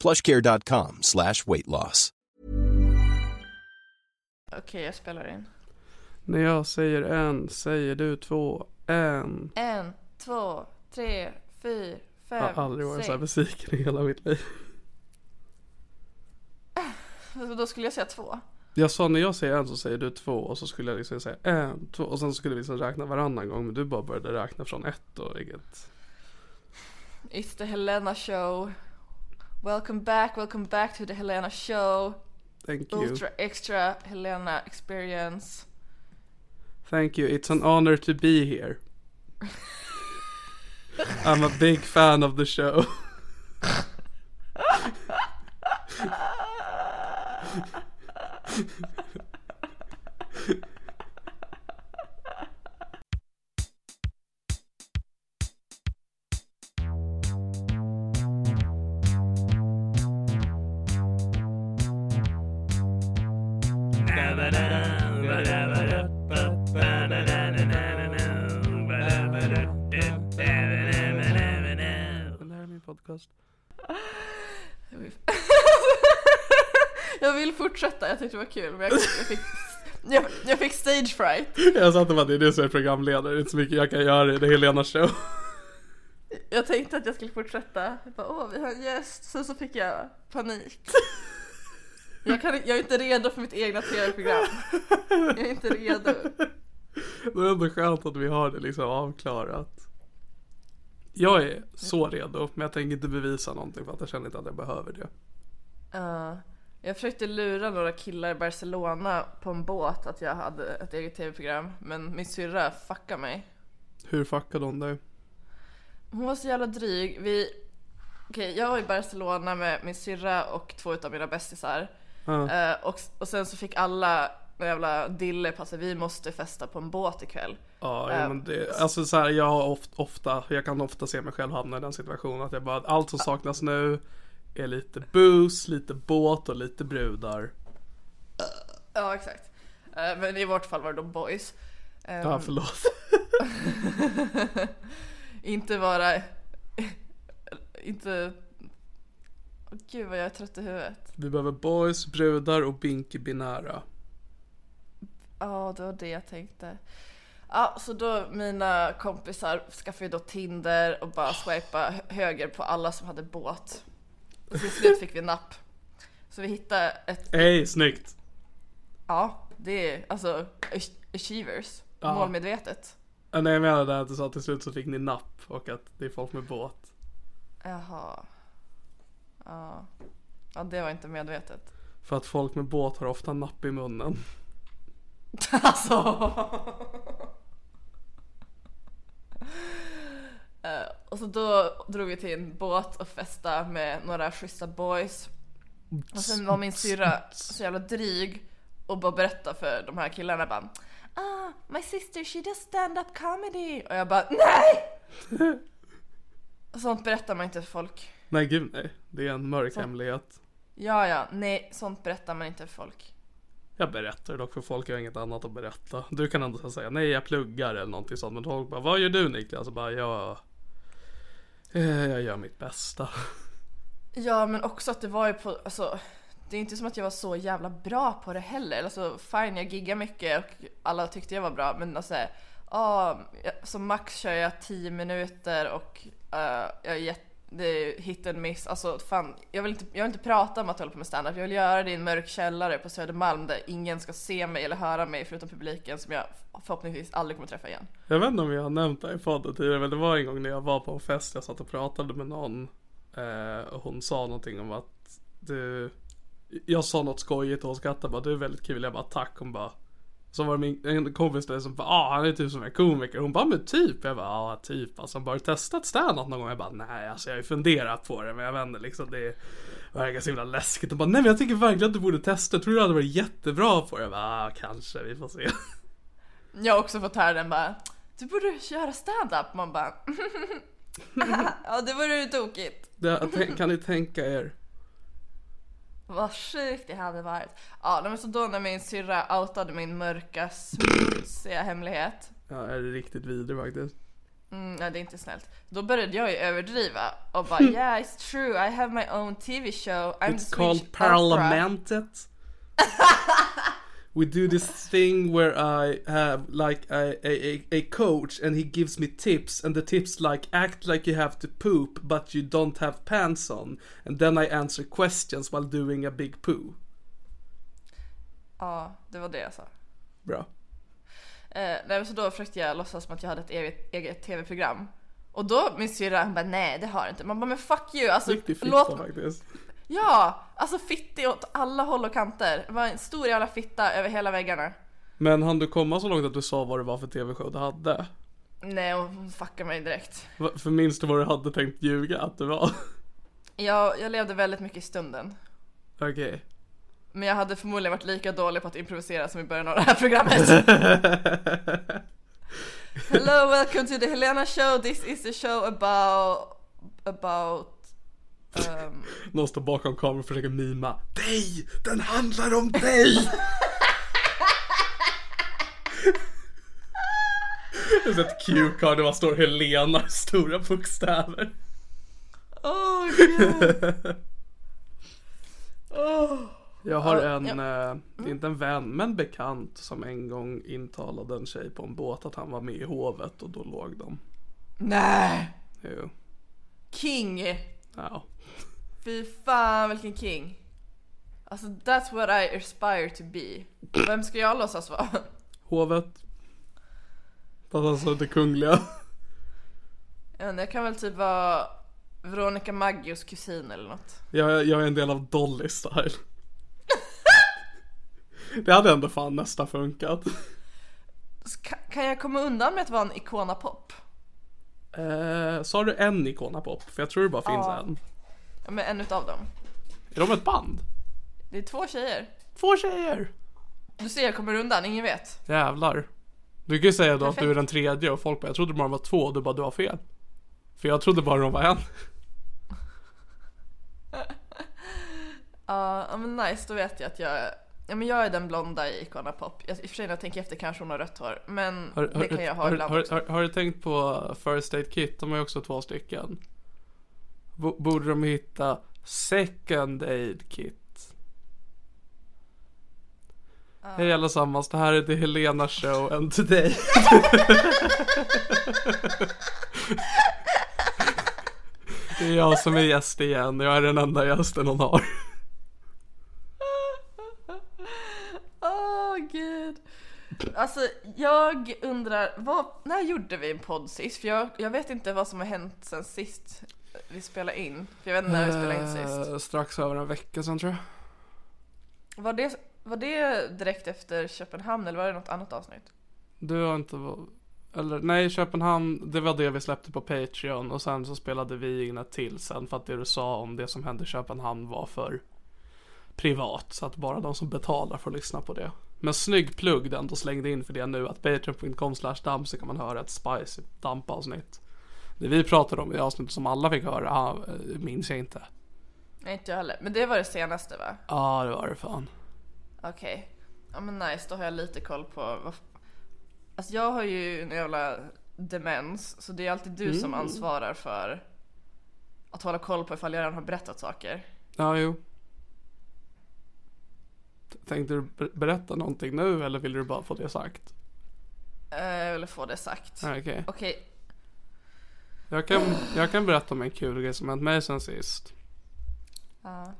plushcare.com slash weight loss. Okej, jag spelar in. När jag säger en säger du två. En. En, två, tre, fyra, fem, Jag har aldrig varit så här sex. besviken i hela mitt liv. Då skulle jag säga två. Jag sa när jag säger en så säger du två och så skulle jag liksom säga en, två och sen skulle vi liksom räkna varannan gång men du bara började räkna från ett och inget. It's the Helena show. Welcome back, welcome back to the Helena show. Thank you. Ultra extra Helena experience. Thank you. It's an honor to be here. I'm a big fan of the show. är podcast. Jag vill fortsätta, jag tyckte det var kul men jag, jag, fick, jag, jag fick stage fright. Jag satte bara det är du som är programledare, det är inte så mycket jag kan göra i det Helena show. Jag tänkte att jag skulle fortsätta. Jag bara, åh vi har en gäst. Sen så fick jag panik. Jag, kan, jag är inte redo för mitt egna tv-program. Jag är inte redo. Det är ändå skönt att vi har det liksom avklarat. Jag är så redo, men jag tänker inte bevisa någonting för att jag känner inte att jag behöver det. Ja. jag försökte lura några killar i Barcelona på en båt att jag hade ett eget tv-program. Men min syrra fuckade mig. Hur fuckade hon dig? Hon var så jävla dryg. Vi... Okej, jag var i Barcelona med min syrra och två utav mina bästisar. Eh, och, och sen så fick alla en jävla dille på vi måste festa på en båt ikväll. Ja, Eh, ja men det, alltså så här, jag har ofta, ofta, jag kan ofta se mig själv hamna i den situationen att jag bara, allt som saknas nu är lite booze, lite båt och lite brudar. Ja, exakt. Eh, men i vårt fall var det då boys. Eh, Ja, förlåt. inte vara... inte... Gud vad jag är trött i huvudet. Vi behöver boys, brudar och binky binära. Ja, det var det jag tänkte. Ja, så då mina kompisar skaffade ju då Tinder och bara swipa hö- höger på alla som hade båt. Och till slut fick vi napp. Så vi hittade ett, Hej, snyggt! ja, det är alltså ach- achievers, Ja. målmedvetet. Ja, Nej jag menade att du sa att till slut så fick ni napp och att det är folk med båt. Jaha. Ja. Ja, det var inte medvetet. För att folk med båt har ofta napp i munnen. Alltså. Eh, och så då drog vi till en båt och festa med några schyssta boys. Och sen var min syrra så jävla dryg och bara berättade för de här killarna bara Ah, my sister she does stand-up comedy. Och jag bara NEJ! Sånt berättar man inte för folk. Nej gud nej, det är en mörk hemlighet. Ja, ja, nej, sånt berättar man inte för folk. Jag berättar dock för folk, jag har inget annat att berätta. Du kan ändå säga nej jag pluggar eller någonting sånt. Men folk bara, vad gör du Niklas? Och bara, jag, eh, jag gör mitt bästa. Ja men också att det var ju på, alltså det är inte som att jag var så jävla bra på det heller. Alltså fine jag giggar mycket och alla tyckte jag var bra men alltså ja, som max kör jag 10 minuter och uh, jag är jätte det är hit and miss. Alltså fan, jag vill, inte, jag vill inte prata om att hålla på med standup. Jag vill göra det i en mörk källare på Södermalm där ingen ska se mig eller höra mig förutom publiken som jag förhoppningsvis aldrig kommer träffa igen. Jag vet inte om jag har nämnt det i podden tidigare men det var en gång när jag var på en fest, jag satt och pratade med någon eh, och hon sa någonting om att du, jag sa något skojigt och hon skrattade bara du är väldigt kul. Jag bara tack. Hon bara så var det min en kompis där som bara, ah han är typ som en komiker. Hon bara, men typ. Jag bara, ja ah, typ. Alltså bara testat standup någon gång? Jag bara, nej alltså jag har ju funderat på det men jag inte liksom det verkar så himla läskigt. Hon bara, nej men jag tycker verkligen att du borde testa. Jag tror du hade varit jättebra på det. Jag bara, ah, kanske, vi får se. Jag har också fått höra den bara, du borde köra standup. Man bara, ja det vore ju tokigt. Det, kan ni tänka er? Vad sjukt det hade varit. Ja, men så då när min syrra outade min mörka smutsiga hemlighet. Ja, är det riktigt vidrig faktiskt. Mm, nej, det är inte snällt. Då började jag ju överdriva och bara yeah it's true I have my own TV show. I'm It's called Parlamentet. we do this thing where I have like a, a, a, coach and he gives me tips and the tips like act like you have to poop but you don't have pants on and then I answer questions while doing a big poo. Ja, det var det jag sa. Bra. Eh, nej, så då försökte jag låtsas som att jag hade ett eget, eget tv-program. Och då min syrra bara nej det har jag inte. Man bara men fuck you. Alltså, låt... faktiskt. Ja, alltså fittig åt alla håll och kanter. Det var en stor jävla fitta över hela väggarna. Men hann du komma så långt att du sa vad det var för tv-show du hade? Nej, hon fuckade mig direkt. Va, för minns du vad du hade tänkt ljuga att det var? Ja, jag levde väldigt mycket i stunden. Okej. Okay. Men jag hade förmodligen varit lika dålig på att improvisera som i början av det här programmet. Hello, welcome to the Helena show. This is a show about about Um... Någon står bakom kameran och försöker mima. Dig! Den handlar om dig! Det är ett cue-card där man står Helena i stora bokstäver. Oh, God. oh. Jag har en, ja. eh, inte en vän, men bekant som en gång intalade en tjej på en båt att han var med i hovet och då låg de. Nej! Jo. King! Ja. Fy fan vilken king. Alltså that's what I aspire to be. Vem ska jag låtsas vara? Hovet. Fast alltså det kungliga. Ja, jag kan väl typ vara Veronica Maggios kusin eller något. Jag, jag är en del av Dolly style. det hade ändå fan nästan funkat. Kan jag komma undan med att vara en Icona Pop? Eh, sa du en Icona Pop? För jag tror det bara finns ja. en. Ja men en utav dem. Är de ett band? Det är två tjejer. Två tjejer! Du ser jag kommer undan, ingen vet. Jävlar. Du kan ju säga då Perfekt. att du är den tredje och folk bara, jag trodde bara de var två och du bara, du har fel. För jag trodde bara de var en. Ja, men nice, då vet jag att jag Ja men jag är den blonda i Icona Pop. I och för sig när jag tänker efter kanske hon har rött hår. Men har, det kan jag ha har, ibland har, har, har, du tänkt på First Aid Kit? De har ju också två stycken borde de hitta second aid kit. Uh. Hej allesammans, det här är The Helena Show and today. det är jag som är gäst igen, jag är den enda gästen hon har. oh, gud. Alltså jag undrar, vad, när gjorde vi en podd sist? För jag, jag vet inte vad som har hänt sen sist vi spelade in? För jag vet inte när vi spelade in sist. Eh, strax över en vecka sedan tror jag. Var det, var det direkt efter Köpenhamn eller var det något annat avsnitt? Du har inte eller nej, Köpenhamn, det var det vi släppte på Patreon och sen så spelade vi in ett till sen för att det du sa om det som hände i Köpenhamn var för privat så att bara de som betalar får lyssna på det. Men snygg plugg den då slängde in för det nu att patreon.com slash kan man höra ett spicy dampavsnitt. Det vi pratade om i avsnittet som alla fick höra ah, minns jag inte. Nej inte jag heller. Men det var det senaste va? Ja det var det fan. Okej. Okay. Ja men nice, då har jag lite koll på vad... Alltså jag har ju en jävla demens, så det är alltid du som ansvarar för att hålla koll på ifall jag redan har berättat saker. Ja, jo. Tänkte du ber- berätta någonting nu eller vill du bara få det sagt? Eh, Jag ville få det sagt. Okej. Okej, Jag, kan, jag kan berätta om en kul grej som hänt mig sen sist. Ja.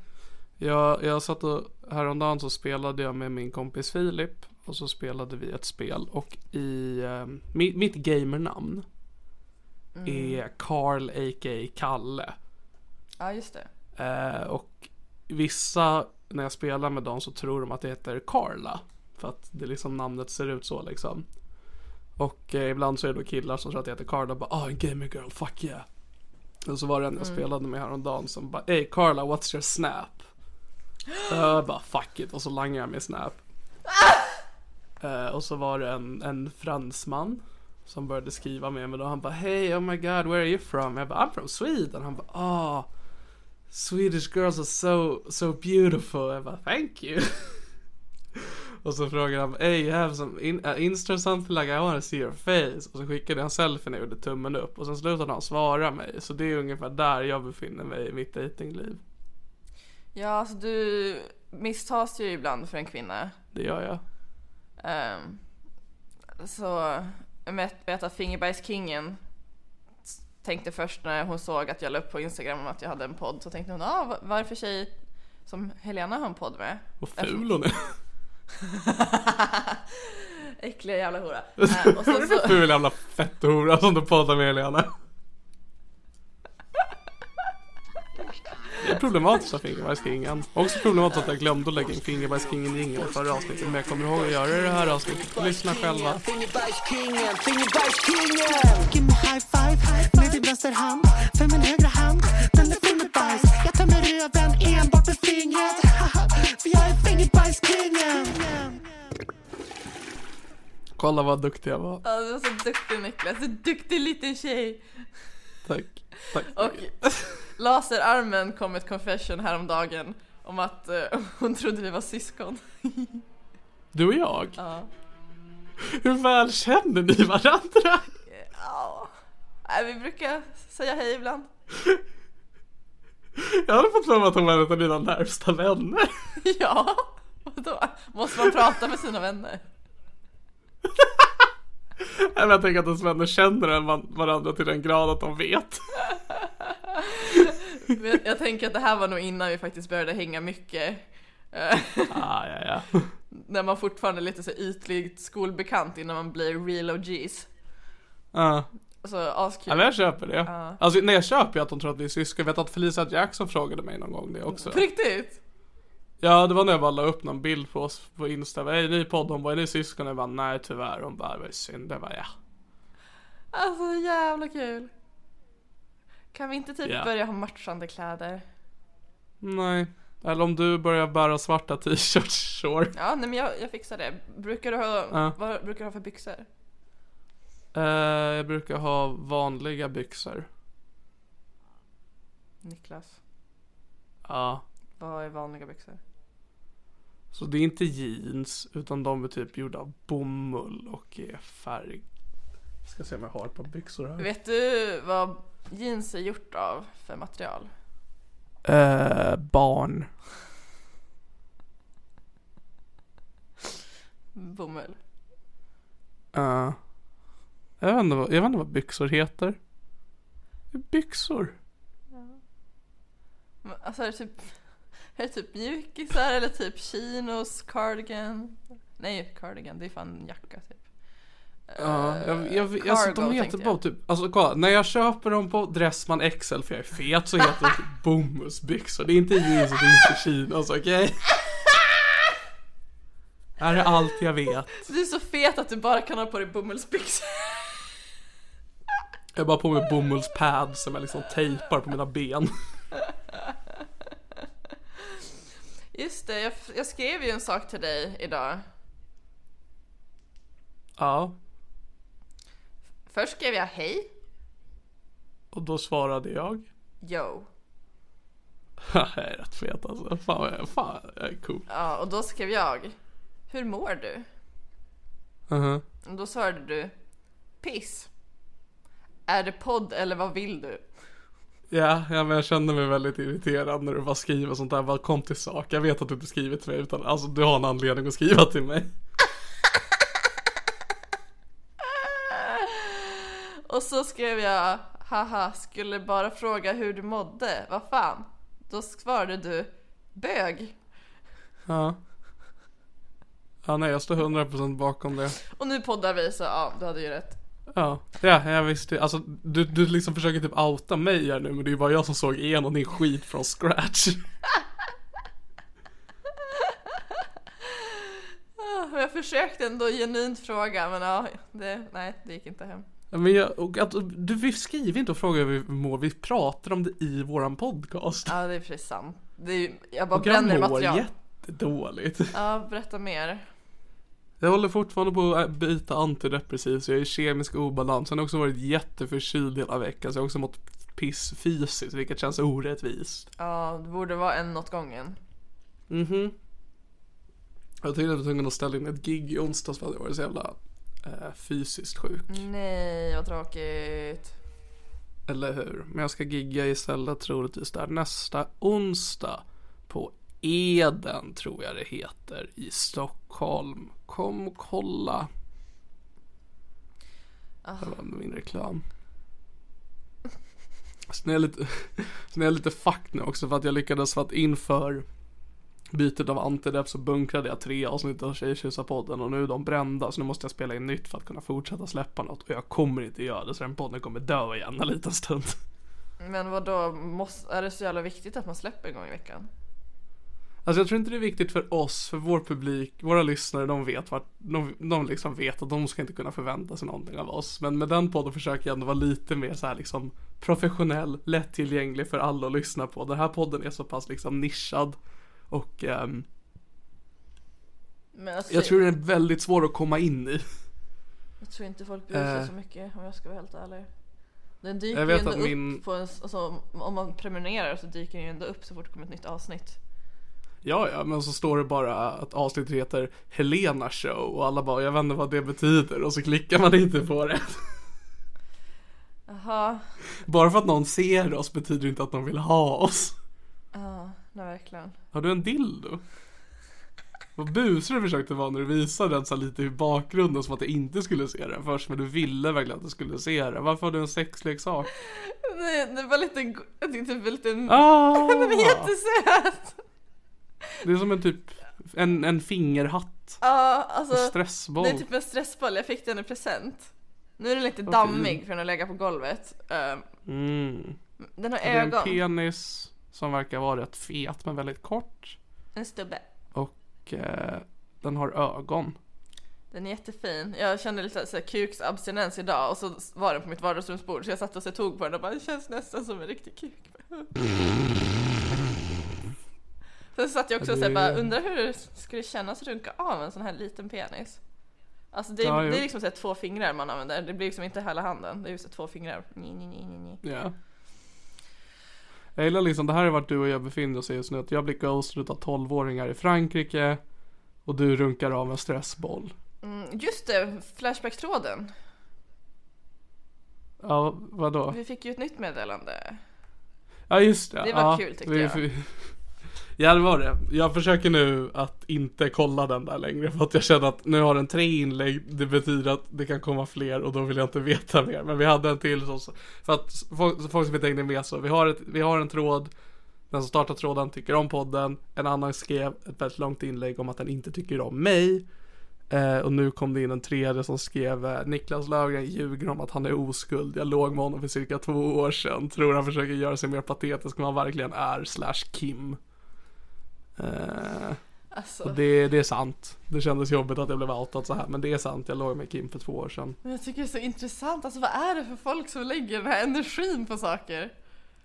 Jag, jag satt och häromdagen så spelade jag med min kompis Filip. Och så spelade vi ett spel. Och i eh, mitt, mitt gamernamn är Carl a.k.a. Kalle. ja just det. Eh, och vissa, när jag spelar med dem så tror de att det heter Carla. För att det liksom namnet ser ut så liksom. Och eh, ibland så är det då killar som tror att det heter Carla. Bara, ah en gamer girl, fuck yeah. Och så var det en jag spelade med häromdagen som bara, hey Carla, what's your snap? Och jag bara, fuck it. Och så langade jag min snap. Eh, och så var det en, en fransman som började skriva med mig då. Han bara, hey oh my god, where are you from? Jag bara, I'm from Sweden. Han bara, ah. Swedish girls are so, so beautiful. Jag bara, thank you. och så frågade han, hey you have some in, uh, Insta something like I wanna see your face. Och så skickade han selfien och gjorde tummen upp. Och sen slutade han svara mig. Så det är ungefär där jag befinner mig i mitt datingliv. Ja, alltså du misstas ju ibland för en kvinna. Det gör jag. Ehm, så att Fingerbajskingen tänkte först när hon såg att jag la upp på Instagram att jag hade en podd så tänkte hon, ah, vad- vad är det för tjej som Helena har en podd med? Vad ful hon är. Äckliga jävla hora. Ehm, och sen så, Ful jävla fetthora som du poddar med Helena. Det är problematiskt av Fingerbajskingen. Också problematiskt att jag glömde att lägga in Fingerbajskingen i ingen i förra avsnittet. Men jag kommer ihåg att göra det i det här avsnittet. Lyssna själva. Fingerbajskingen, fingerbajskingen Give me high five med din vänster hand För min högra hand, den är full med bajs Jag tömmer röven enbart med fingret För jag är fingerbajskingen Kolla vad duktig jag var. ja, du var så duktig Niklas, du är duktig liten tjej. Tack. Tack. Och laserarmen kom ett confession häromdagen om att eh, hon trodde vi var syskon. Du och jag? Ja. Hur väl känner ni varandra? Ja. Nej, vi brukar säga hej ibland. Jag hade fått för mig att hon var en av dina närmsta vänner. Ja, vadå? Måste man prata med sina vänner? Eller jag tänker att ens vänner känner varandra till den grad att de vet. Jag tänker att det här var nog innan vi faktiskt började hänga mycket. Ah, ja, ja. När man fortfarande är lite så ytligt skolbekant innan man blir real OGs. Ja. Så askul. Ja, men jag köper det. Ja. Alltså, nej jag köper ju att de tror att vi är syskon. Jag vet att Felicia Jackson frågade mig någon gång det också. På riktigt? Ja, det var när jag bara la upp någon bild på oss på Insta. Hej, ny podd. Hon bara, är ni syskon? Jag bara, nej tyvärr. Hon bara, var synd. Jag bara, ja. Alltså jävla kul. Kan vi inte typ Ja. börja ha matchande kläder? Nej. Eller om du börjar bära svarta t-shirts, sure. Ja, nej men jag, jag fixar det. Brukar du ha, Ja. vad brukar du ha för byxor? Eh, jag brukar ha vanliga byxor. Niklas, Ja. vad är vanliga byxor? Så det är inte jeans, utan de är typ gjorda av bomull och är färg. Ska se om jag har ett par byxor här. Vet du vad jeans är gjort av för material? Eh, barn. Bomull. Ja. Jag, vet inte vad, jag vet inte vad byxor heter. Byxor. Men, Alltså är det typ, är det typ mjukisar eller typ chinos, cardigan? Nej, cardigan, det är fan en jacka typ. Ja, jag, jag, cargo, alltså, de heter bara typ, alltså kolla, när jag köper dem på Dressman XL för jag är fet så heter de typ bomullsbyxor. Det är inte jeans och det är inte chinos, okej? Det här är allt jag vet. Du är så fet att du bara kan ha på dig bomullsbyxor. Jag har bara på mig bomullspads som jag liksom tejpar på mina ben. Just det, jag, jag skrev ju en sak till dig idag. Ja, Först skrev jag hej, och då svarade jag. yo. jag är rätt fet alltså. Fan, fan jag är cool. Ja, och då skrev jag hur mår du? Mhm. Och då svarade du, piss. Är det podd eller vad vill du? Ja, ja, men jag kände mig väldigt irriterad när du bara skriver sånt där. Bara kom till sak. Jag vet att du inte skriver till mig utan alltså du har en anledning att skriva till mig. Och så skrev jag, haha, skulle bara fråga hur du mådde, vad fan? Då svarade du, bög. Ja. Ja, nej, jag står 100% bakom det. Och nu poddar vi så ja, du hade ju rätt. Ja, ja, jag visste Alltså, du, du liksom försöker typ outa mig här nu, men det är ju bara jag som såg igenom din skit från scratch. Jag försökte ändå genuint fråga men ja, det, nej det gick inte hem. Men jag, och att, du, vi skriver inte och frågar hur vi mår, vi pratar om det i våran podcast. Ja det är precis sant. Det är, jag bara Och jag bränner mår material. jättedåligt. Ja, berätta mer. Jag håller fortfarande på att byta antidepressiv så jag är i kemisk obalans. Sen har jag också varit jätteförkyld hela veckan så jag har också mått piss fysiskt vilket känns orättvist. Ja, det borde vara en åt gången. Mhm. Jag tyckte jag var tvungen att ställa in ett gig i onsdags för att jag var så jävla eh, fysiskt sjuk. Nej, vad tråkigt. Eller hur? Men jag ska gigga istället troligtvis där nästa onsdag på Eden tror jag det heter i Stockholm. Kom och kolla. Det var min reklam. Sen är jag lite, sen är jag lite fucked nu också för att jag lyckades för att inför bytet av antidepp så bunkrade jag tre avsnitt av Tjejtjusarpodden och nu är de brända så nu måste jag spela in nytt för att kunna fortsätta släppa något och jag kommer inte göra det så den podden kommer dö igen en liten stund. Men vad då måste, är det så jävla viktigt att man släpper en gång i veckan? Alltså jag tror inte det är viktigt för oss, för vår publik, våra lyssnare, de vet vart, de, de liksom vet att de ska inte kunna förvänta sig någonting av oss. Men med den podden försöker jag ändå vara lite mer så här liksom professionell, lättillgänglig för alla att lyssna på. Den här podden är så pass liksom nischad och Men alltså, jag tror den är väldigt svår att komma in i. jag tror inte folk bryr sig Eh. så mycket om jag ska vara helt ärlig. Den dyker ju ändå upp min- på en, alltså, om man prenumererar så dyker den ju ändå upp så fort det kommer ett nytt avsnitt. Ja, ja, men så står det bara att avsnittet heter Helena show och alla bara, jag vet inte vad det betyder och så klickar man inte på det. Jaha, Bara för att någon ser oss betyder inte att de vill ha oss. ja, nej verkligen. Har du en dildo? Vad busig du försökte vara när du visade den så lite i bakgrunden som att jag inte skulle se den först men du ville verkligen att du skulle se den. Varför har du en sexleksak? Nej, det var lite, go- jag tyckte det var lite, Ah! den är jättesöt! Det är som en typ, en, en fingerhatt. Ja, alltså. En stressboll. Det är typ en stressboll, jag fick den i present. Nu är den lite dammig för den har legat på golvet. Ehm, Mm. Den har Det är en ögon. penis som verkar vara rätt fet men väldigt kort. En stubbe. Och eh, den har ögon. Den är jättefin. Jag kände lite såhär kuksabstinens idag och så var den på mitt vardagsrumsbord så jag satt och så tog på den och bara det känns nästan som en riktig kuk. Sen satt jag också och här, bara undrar hur det skulle kännas att runka av en sån här liten penis. Alltså det, Ja, det är liksom så två fingrar man använder, det blir liksom inte hela handen, det är ju så här två fingrar. Ni, ni, ni, ni, ni. Ja. Jag gillar liksom, det här är vart du och jag befinner oss just nu. Att jag blir ghostad av 12-åringar i Frankrike. Och du runkar av en stressboll. Mm, just det, Flashback-tråden. Ja, vadå? Vi fick ju ett nytt meddelande. Ja just det. Det var ja, kul, tyckte vi- jag. vi- Ja det var det. Jag försöker nu att inte kolla den där längre för att jag känner att nu har den tre inlägg, det betyder att det kan komma fler och då vill jag inte veta mer. Men vi hade en till så, för att folk, folk som inte hängde med så, vi har, ett, vi har en tråd, den som startar tråden tycker om podden, en annan skrev ett väldigt långt inlägg om att den inte tycker om mig. Eh, och nu kom det in en tredje som skrev eh, Niklas Löfgren ljuger om att han är oskuld. Jag låg med honom för cirka två år sedan. Tror han försöker göra sig mer patetisk än han verkligen är. Slash Kim. Eh, Alltså, och det, det är sant. Det kändes jobbigt att jag blev outad så här. Men det är sant. Jag låg med Kim för två år sedan. men jag tycker det är så intressant, alltså vad är det för folk som lägger den här energin på saker?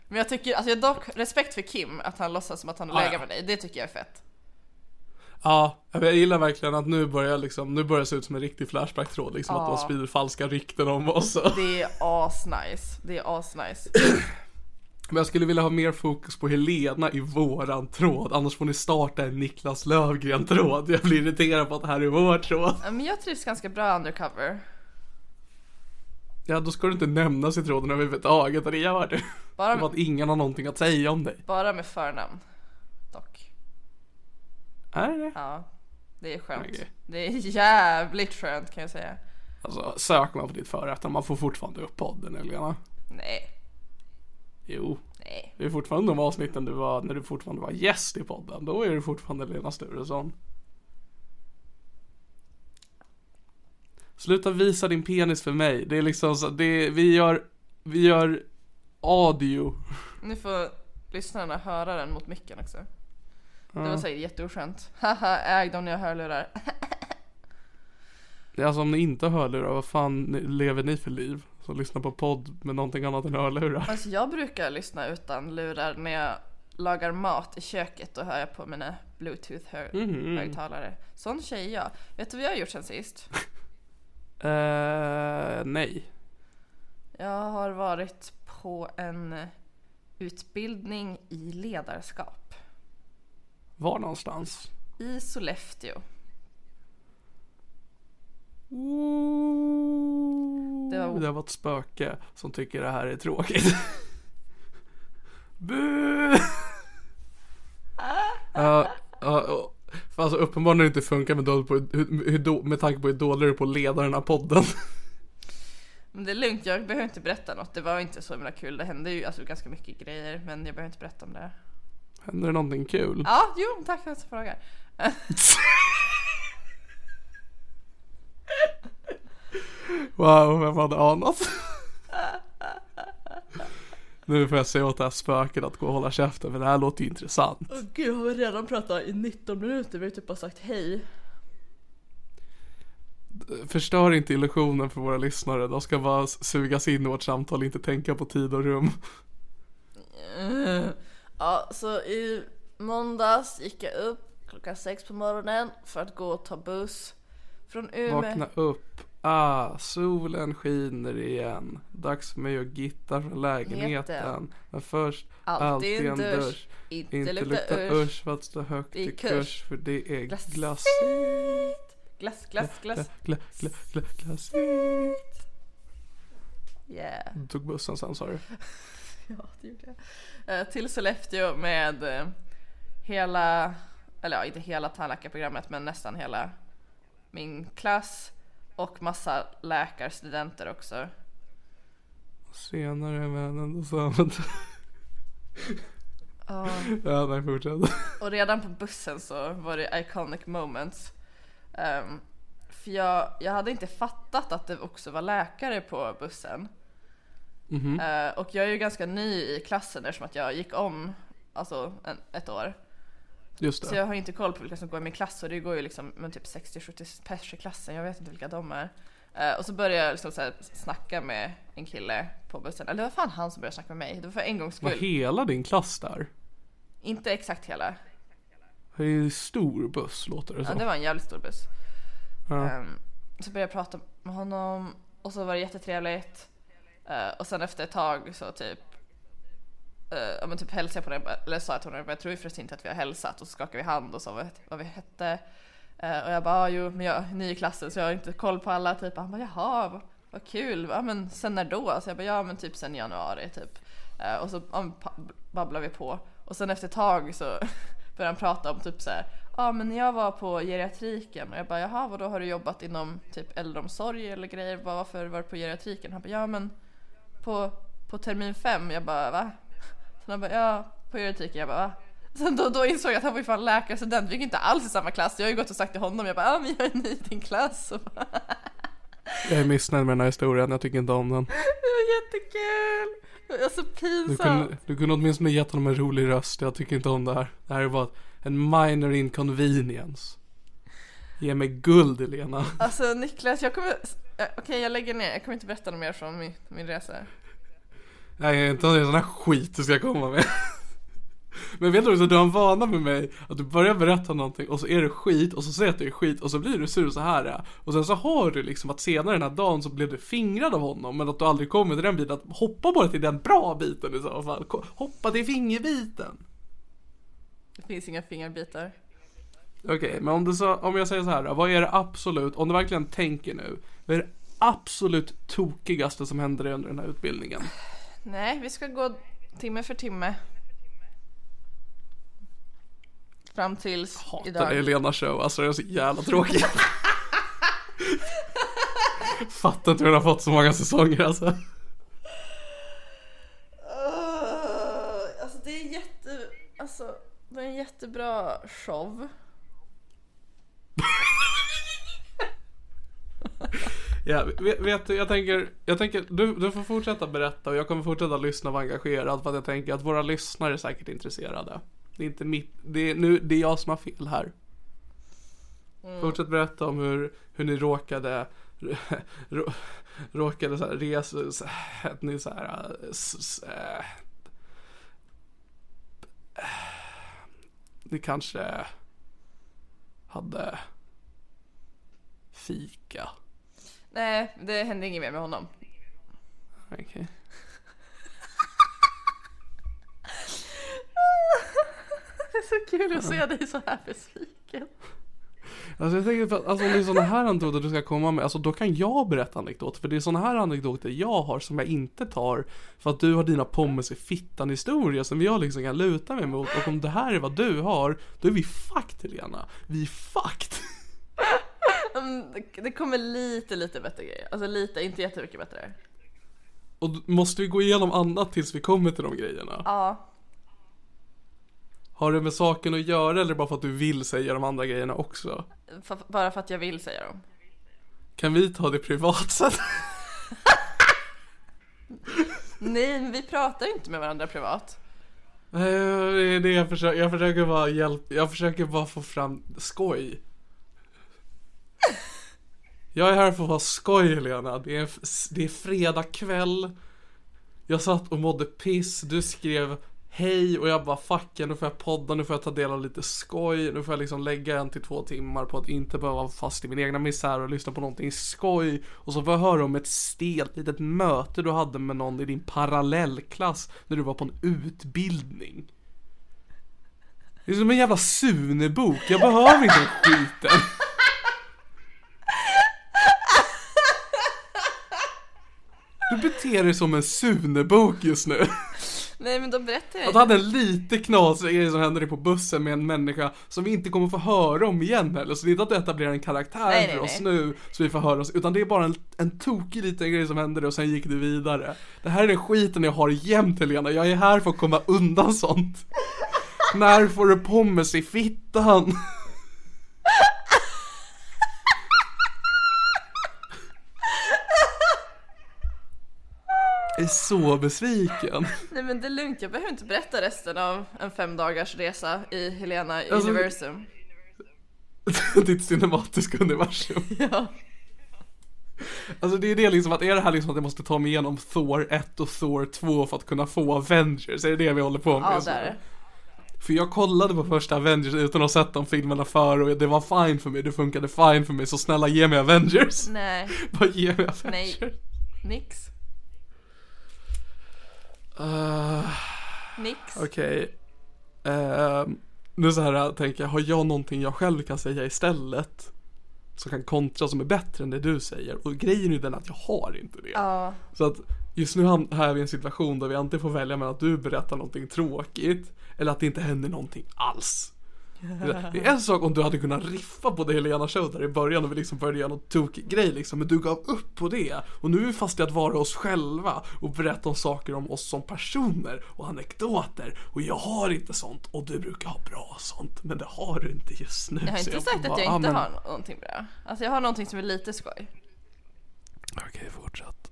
Men jag tycker, alltså jag dock respekt för Kim, att han låtsas som att han har Ja, legat ja. med dig, det tycker jag är fett. Ja, jag gillar verkligen att nu börjar liksom, nu börjar det se ut som en riktig flashback-tråd. Liksom att de sprider falska rykten om oss. Det är asnice, det är asnice. Men jag skulle vilja ha mer fokus på Helena i våran tråd. Annars får ni starta en Niklas Lövgren-tråd. Jag blir irriterad på att det här är vår tråd. Men jag trivs ganska bra undercover. Ja, då ska du inte nämnas i tråden överhuvudtaget och det gör du. Bara, För att ingen har någonting att säga om dig. bara med förnamn. Dock. Är det det? Ja. Det är skönt. Okej. Det är jävligt skönt kan jag säga. Alltså, sök man på ditt förefternamn, man får fortfarande upp podden Helena. Nej. Jo, Nej. det är fortfarande de avsnitten du var, när du fortfarande var gäst i podden. Då är du fortfarande Lena Sturesson. Sluta visa din penis för mig. Det är liksom så, det, vi gör, vi gör audio. Nu får lyssnarna höra den mot micken också. Det var säkert jätteoskönt. Haha, äg dem när jag hörlurar. Det är Alltså om ni inte har hörlurar, vad fan lever ni för liv? Som lyssnar på podd med någonting annat än hörlurar. Alltså jag brukar lyssna utan lurar när jag lagar mat i köket. Då hör jag på mina bluetooth hö- Mhm. högtalare. Sån tjej är jag. Vet du vad jag har gjort sen sist? Eh, nej. Jag har varit på en utbildning i ledarskap. Var någonstans? I Sollefteå. Det var- var... ett spöke som tycker det här är tråkigt. Bu! Ja, och- för alltså uppenbarligen har det inte funkar med, på, hur, hur, med tanke på hur dålig du är på att leda den här podden. Men det är lugnt, jag behöver inte berätta något. Det var inte så himla kul. Det hände ju alltså ganska mycket grejer, men jag behöver inte berätta om det. Händer det någonting kul? Ja, jo, tack för att du frågar. Wow, vem hade anat? nu får jag se åt det här spöket att gå och hålla käften för det här låter ju intressant. Åh gud, jag har väl redan pratat i 19 minuter. Vi har typ bara sagt hej. Förstör inte illusionen för våra lyssnare. De ska bara sugas in i vårt samtal, inte tänka på tid och rum. Ja, så i måndags gick jag upp klockan sex på morgonen för att gå och ta buss från Umeå. Vakna upp. Ah, solen skiner igen. Dags för mig att gitta från lägenheten. Heten. Men först Alltid en dusch. Inte, Inte lukta usch. för att stå högt I kurs. kurs. För det är Glass. glass. Glass, glass. Gla, gla, gla, glass. Yeah. Du tog bussen sen sa du. Ja, det gjorde jag. Eh, Till Sollefteå med eh, hela, eller ja, inte hela tandläkarprogrammet men nästan hela min klass och massa läkarstudenter också. Senare men ändå samma. Ja, nej fortsätt. Och redan på bussen så var det iconic moments. Ehm, för jag, jag hade inte fattat att det också var läkare på bussen. Eh, och jag är ju ganska ny i klassen eftersom att jag gick om alltså en, ett år. Just Så det. jag har inte koll på vilka som går i min klass och det går ju liksom men typ 60-70 pers i klassen. Jag vet inte vilka de är. Eh, och så började jag liksom så här snacka med en kille på bussen. Eller det var fan han som började snacka med mig. Det var för en gångs Var skull. hela din klass där? Inte exakt hela. Det är ju stor buss låter det Ja, som. det var en jävligt stor buss. Ja. Ehm, så började jag prata med honom och så var det jättetrevligt. Eh, och sen efter ett tag så typ uh, Eh, ja, men typ hälsade jag på henne, eller sa att till honom, jag tror förresten inte att vi har hälsat och så skakade vi hand och sa vad, vad vi hette. Eh, och jag bara, ah, jo men jag är ny i klassen så jag har inte koll på alla typ. Han bara, jaha vad, vad kul, ja men sen när då? Så jag bara, ja men typ sen januari typ. Eh, och så ja, babblar babblade vi på. Och sen efter ett tag så började han prata om typ så här, ja men när jag var på geriatriken och jag bara jaha vadå har du jobbat inom typ äldreomsorg eller grejer? Bara, varför var du på geriatriken? Han bara ja men på, på termin fem. Jag bara va? Sen han bara ja på geriatriken. Jag bara va? Sen då, då insåg jag att han var ju fan läkarstudent. Vi gick inte alls i samma klass. Jag har ju gått och sagt till honom. Jag bara ja men jag är ny i din klass. Bara, Jag är missnöjd med den här historien, jag tycker inte om den. det var jättekul. Det var så Du pinsamt. kunde, du kunde åtminstone gett honom en rolig röst, jag tycker inte om det här. Det här är bara en minor inconvenience. Ge mig guld Elena. Alltså Niklas, jag kommer... Okej jag lägger ner. Jag kommer inte berätta något mer från min, min resa. Nej, inte sån här skit du ska komma med. Men vet du också, du har en vana med mig att du börjar berätta någonting och så är det skit och så säger att det är skit och så blir du sur så här är. Och sen så har du liksom att senare den här dagen så blev du fingrad av honom men att du aldrig kommer till den biten. Att hoppa bara till den bra biten i så fall. Hoppa till fingerbiten. Det finns inga fingerbitar. Okej, men om, du så, om jag säger så här vad är det absolut, om du verkligen tänker nu, vad är det absolut tokigaste som händer under den här utbildningen? Nej, vi ska gå timme för timme. Fram tills Hatar idag. Helena show, alltså det är så jävla tråkigt. Fattar inte hur den har fått så många säsonger alltså. Uh, alltså det är jätte... Alltså det är en jättebra show. Ja, vet, du, jag tänker, jag tänker du, du får fortsätta berätta och jag kommer fortsätta lyssna och vara engagerad för att jag tänker att våra lyssnare är säkert intresserade. Det är inte mitt, det är, nu, det är jag som har fel här. Fortsätt berätta om hur, hur ni råkade rå, råkade så här, resa, så här, att ni så här, äh, s, s, äh, ni kanske hade fika. Nej, det hände inget mer med honom. Okej. Det är så kul att se dig så här besviken. Alltså jag tänker att alltså, om det är sådana här anekdoter du ska komma med, alltså då kan jag berätta anekdoter. För det är sådana här anekdoter jag har som jag inte tar. För att du har dina pommes i fittan historia som jag liksom kan luta mig mot. Och om det här är vad du har, då är vi fucked Helena. Vi är fucked. Mm, det- kommer lite, lite bättre grejer. Alltså lite, inte jättemycket bättre. Och måste vi gå igenom annat tills vi kommer till de grejerna? Ja. Har det med saken att göra eller bara för att du vill säga de andra grejerna också? F- bara för att jag vill säga dem. Kan vi ta det privat sen? Nej, men vi pratar inte med varandra privat. Nej, det är det jag försöker, jag försöker bara hjälpa, jag försöker bara få fram skoj. Jag är här för att vara skoj Helena, det är, det är fredag kväll. Jag satt och mådde piss, du skrev hej och jag bara fuck ja, nu får jag podda, nu får jag ta del av lite skoj, nu får jag liksom lägga en till två timmar på att inte behöva vara fast i min egna misär och lyssna på någonting skoj. Och så får jag höra om ett stelt litet möte du hade med någon i din parallellklass när du var på en utbildning. Det är som en jävla Sunebok. jag behöver inte den skiten. Du beter dig som en Sune-bok just nu. Nej, men då berättar jag Att du hade en lite knasig grej som hände dig på bussen med en människa som vi inte kommer få höra om igen heller. Så det är inte att du etablerar en karaktär Nej, för nej, oss nej. nu så vi får höra oss. Utan det är bara en, en tokig liten grej som hände dig och sen gick du vidare. Det här är den skiten jag har jämt Helena. Jag är här för att komma undan sånt. När får du pommes i fittan? Är så besviken. Nej men det är lugnt, jag behöver inte berätta resten av en fem dagars resa i Helena Alltså- Universum. Ditt cinematiska universum. Ja. Alltså det är det liksom att, är det här liksom att jag måste ta mig igenom Thor 1 och Thor 2 för att kunna få Avengers? Är det det vi håller på med? Ja, det är det. För jag kollade på första Avengers utan att ha sett de filmerna för och det var fine för mig, det funkade fine för mig, så snälla ge mig Avengers. Nej, Bara ge mig Avengers. nej. Nix. Uh, Nix. Okej. Ehm, nu så här tänker jag, har jag någonting jag själv kan säga istället? Som kan kontra som är bättre än det du säger. Och grejen är ju den att jag har inte det. Ja. Så att just nu här är vi i en situation där vi antingen får välja mellan att du berättar någonting tråkigt eller att det inte händer någonting alls. Det är en sak om du hade kunnat riffa på det Helena show där i början och vi liksom började göra någon tokig grej liksom Men du gav upp på det och nu är vi fast i att vara oss själva och berätta om saker om oss som personer och anekdoter och jag har inte sånt och du brukar ha bra sånt men det har du inte just nu Jag har inte får sagt att bara, jag ah, inte men- har någonting bra. Alltså jag har någonting som är lite skoj. Okej, fortsätt.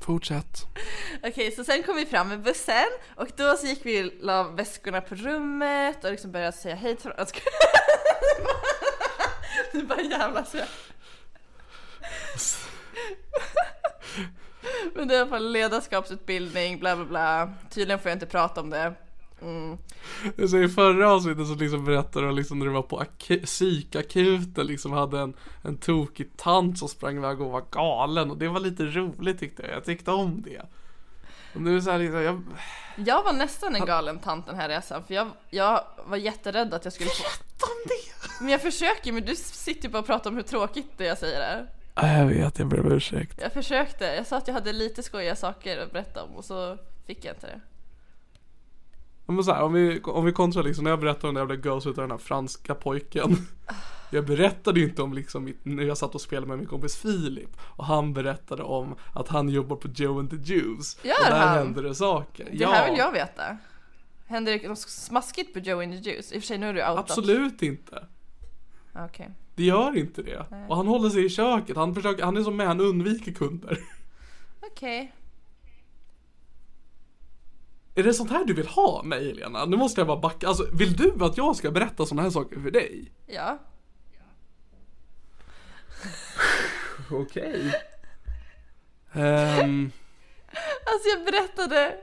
Fortsätt. Okej, så sen kom vi fram med bussen och då så gick vi och la väskorna på rummet och liksom började säga hej till varandra. Du bara jävlar så jag... Men det är i alla fall ledarskapsutbildning, bla bla bla. Tydligen får jag inte prata om det. Mm. Så i förra avsnittet så liksom berättade du liksom när du var på ak- psykakuten liksom hade en, en tokig tant som sprang iväg och var galen och det var lite roligt tyckte jag. Jag tyckte om det. Och nu så här liksom, jag, Jag var nästan en galen tant den här resan för jag, jag var jätterädd att jag skulle få... om det! Men jag försöker men du sitter ju bara och pratar om hur tråkigt det jag säger är. Ja, jag vet, jag ber om ursäkt. Jag försökte, jag sa att jag hade lite skojiga saker att berätta om och så fick jag inte det. Men så här, om vi, om vi kontrar liksom när jag berättade om när jag blev ghost utav den här franska pojken. Jag berättade ju inte om liksom mitt, när jag satt och spelade med min kompis Filip. Och han berättade om att han jobbar på Joe and the Jews. Gör och där han? hände det saker. Det här vill jag veta. Händer det något smaskigt på Joe in the Juice? I och för sig nu är du outat. Absolut inte. Okej. Det gör inte det. Och han håller sig i köket. Han försöker, han är som med, han undviker kunder. Okej. Är det sånt här du vill ha mig Helena? Nu måste jag bara backa. Alltså vill du att jag ska berätta såna här saker för dig? Ja. Okej. Ehm, Alltså jag berättade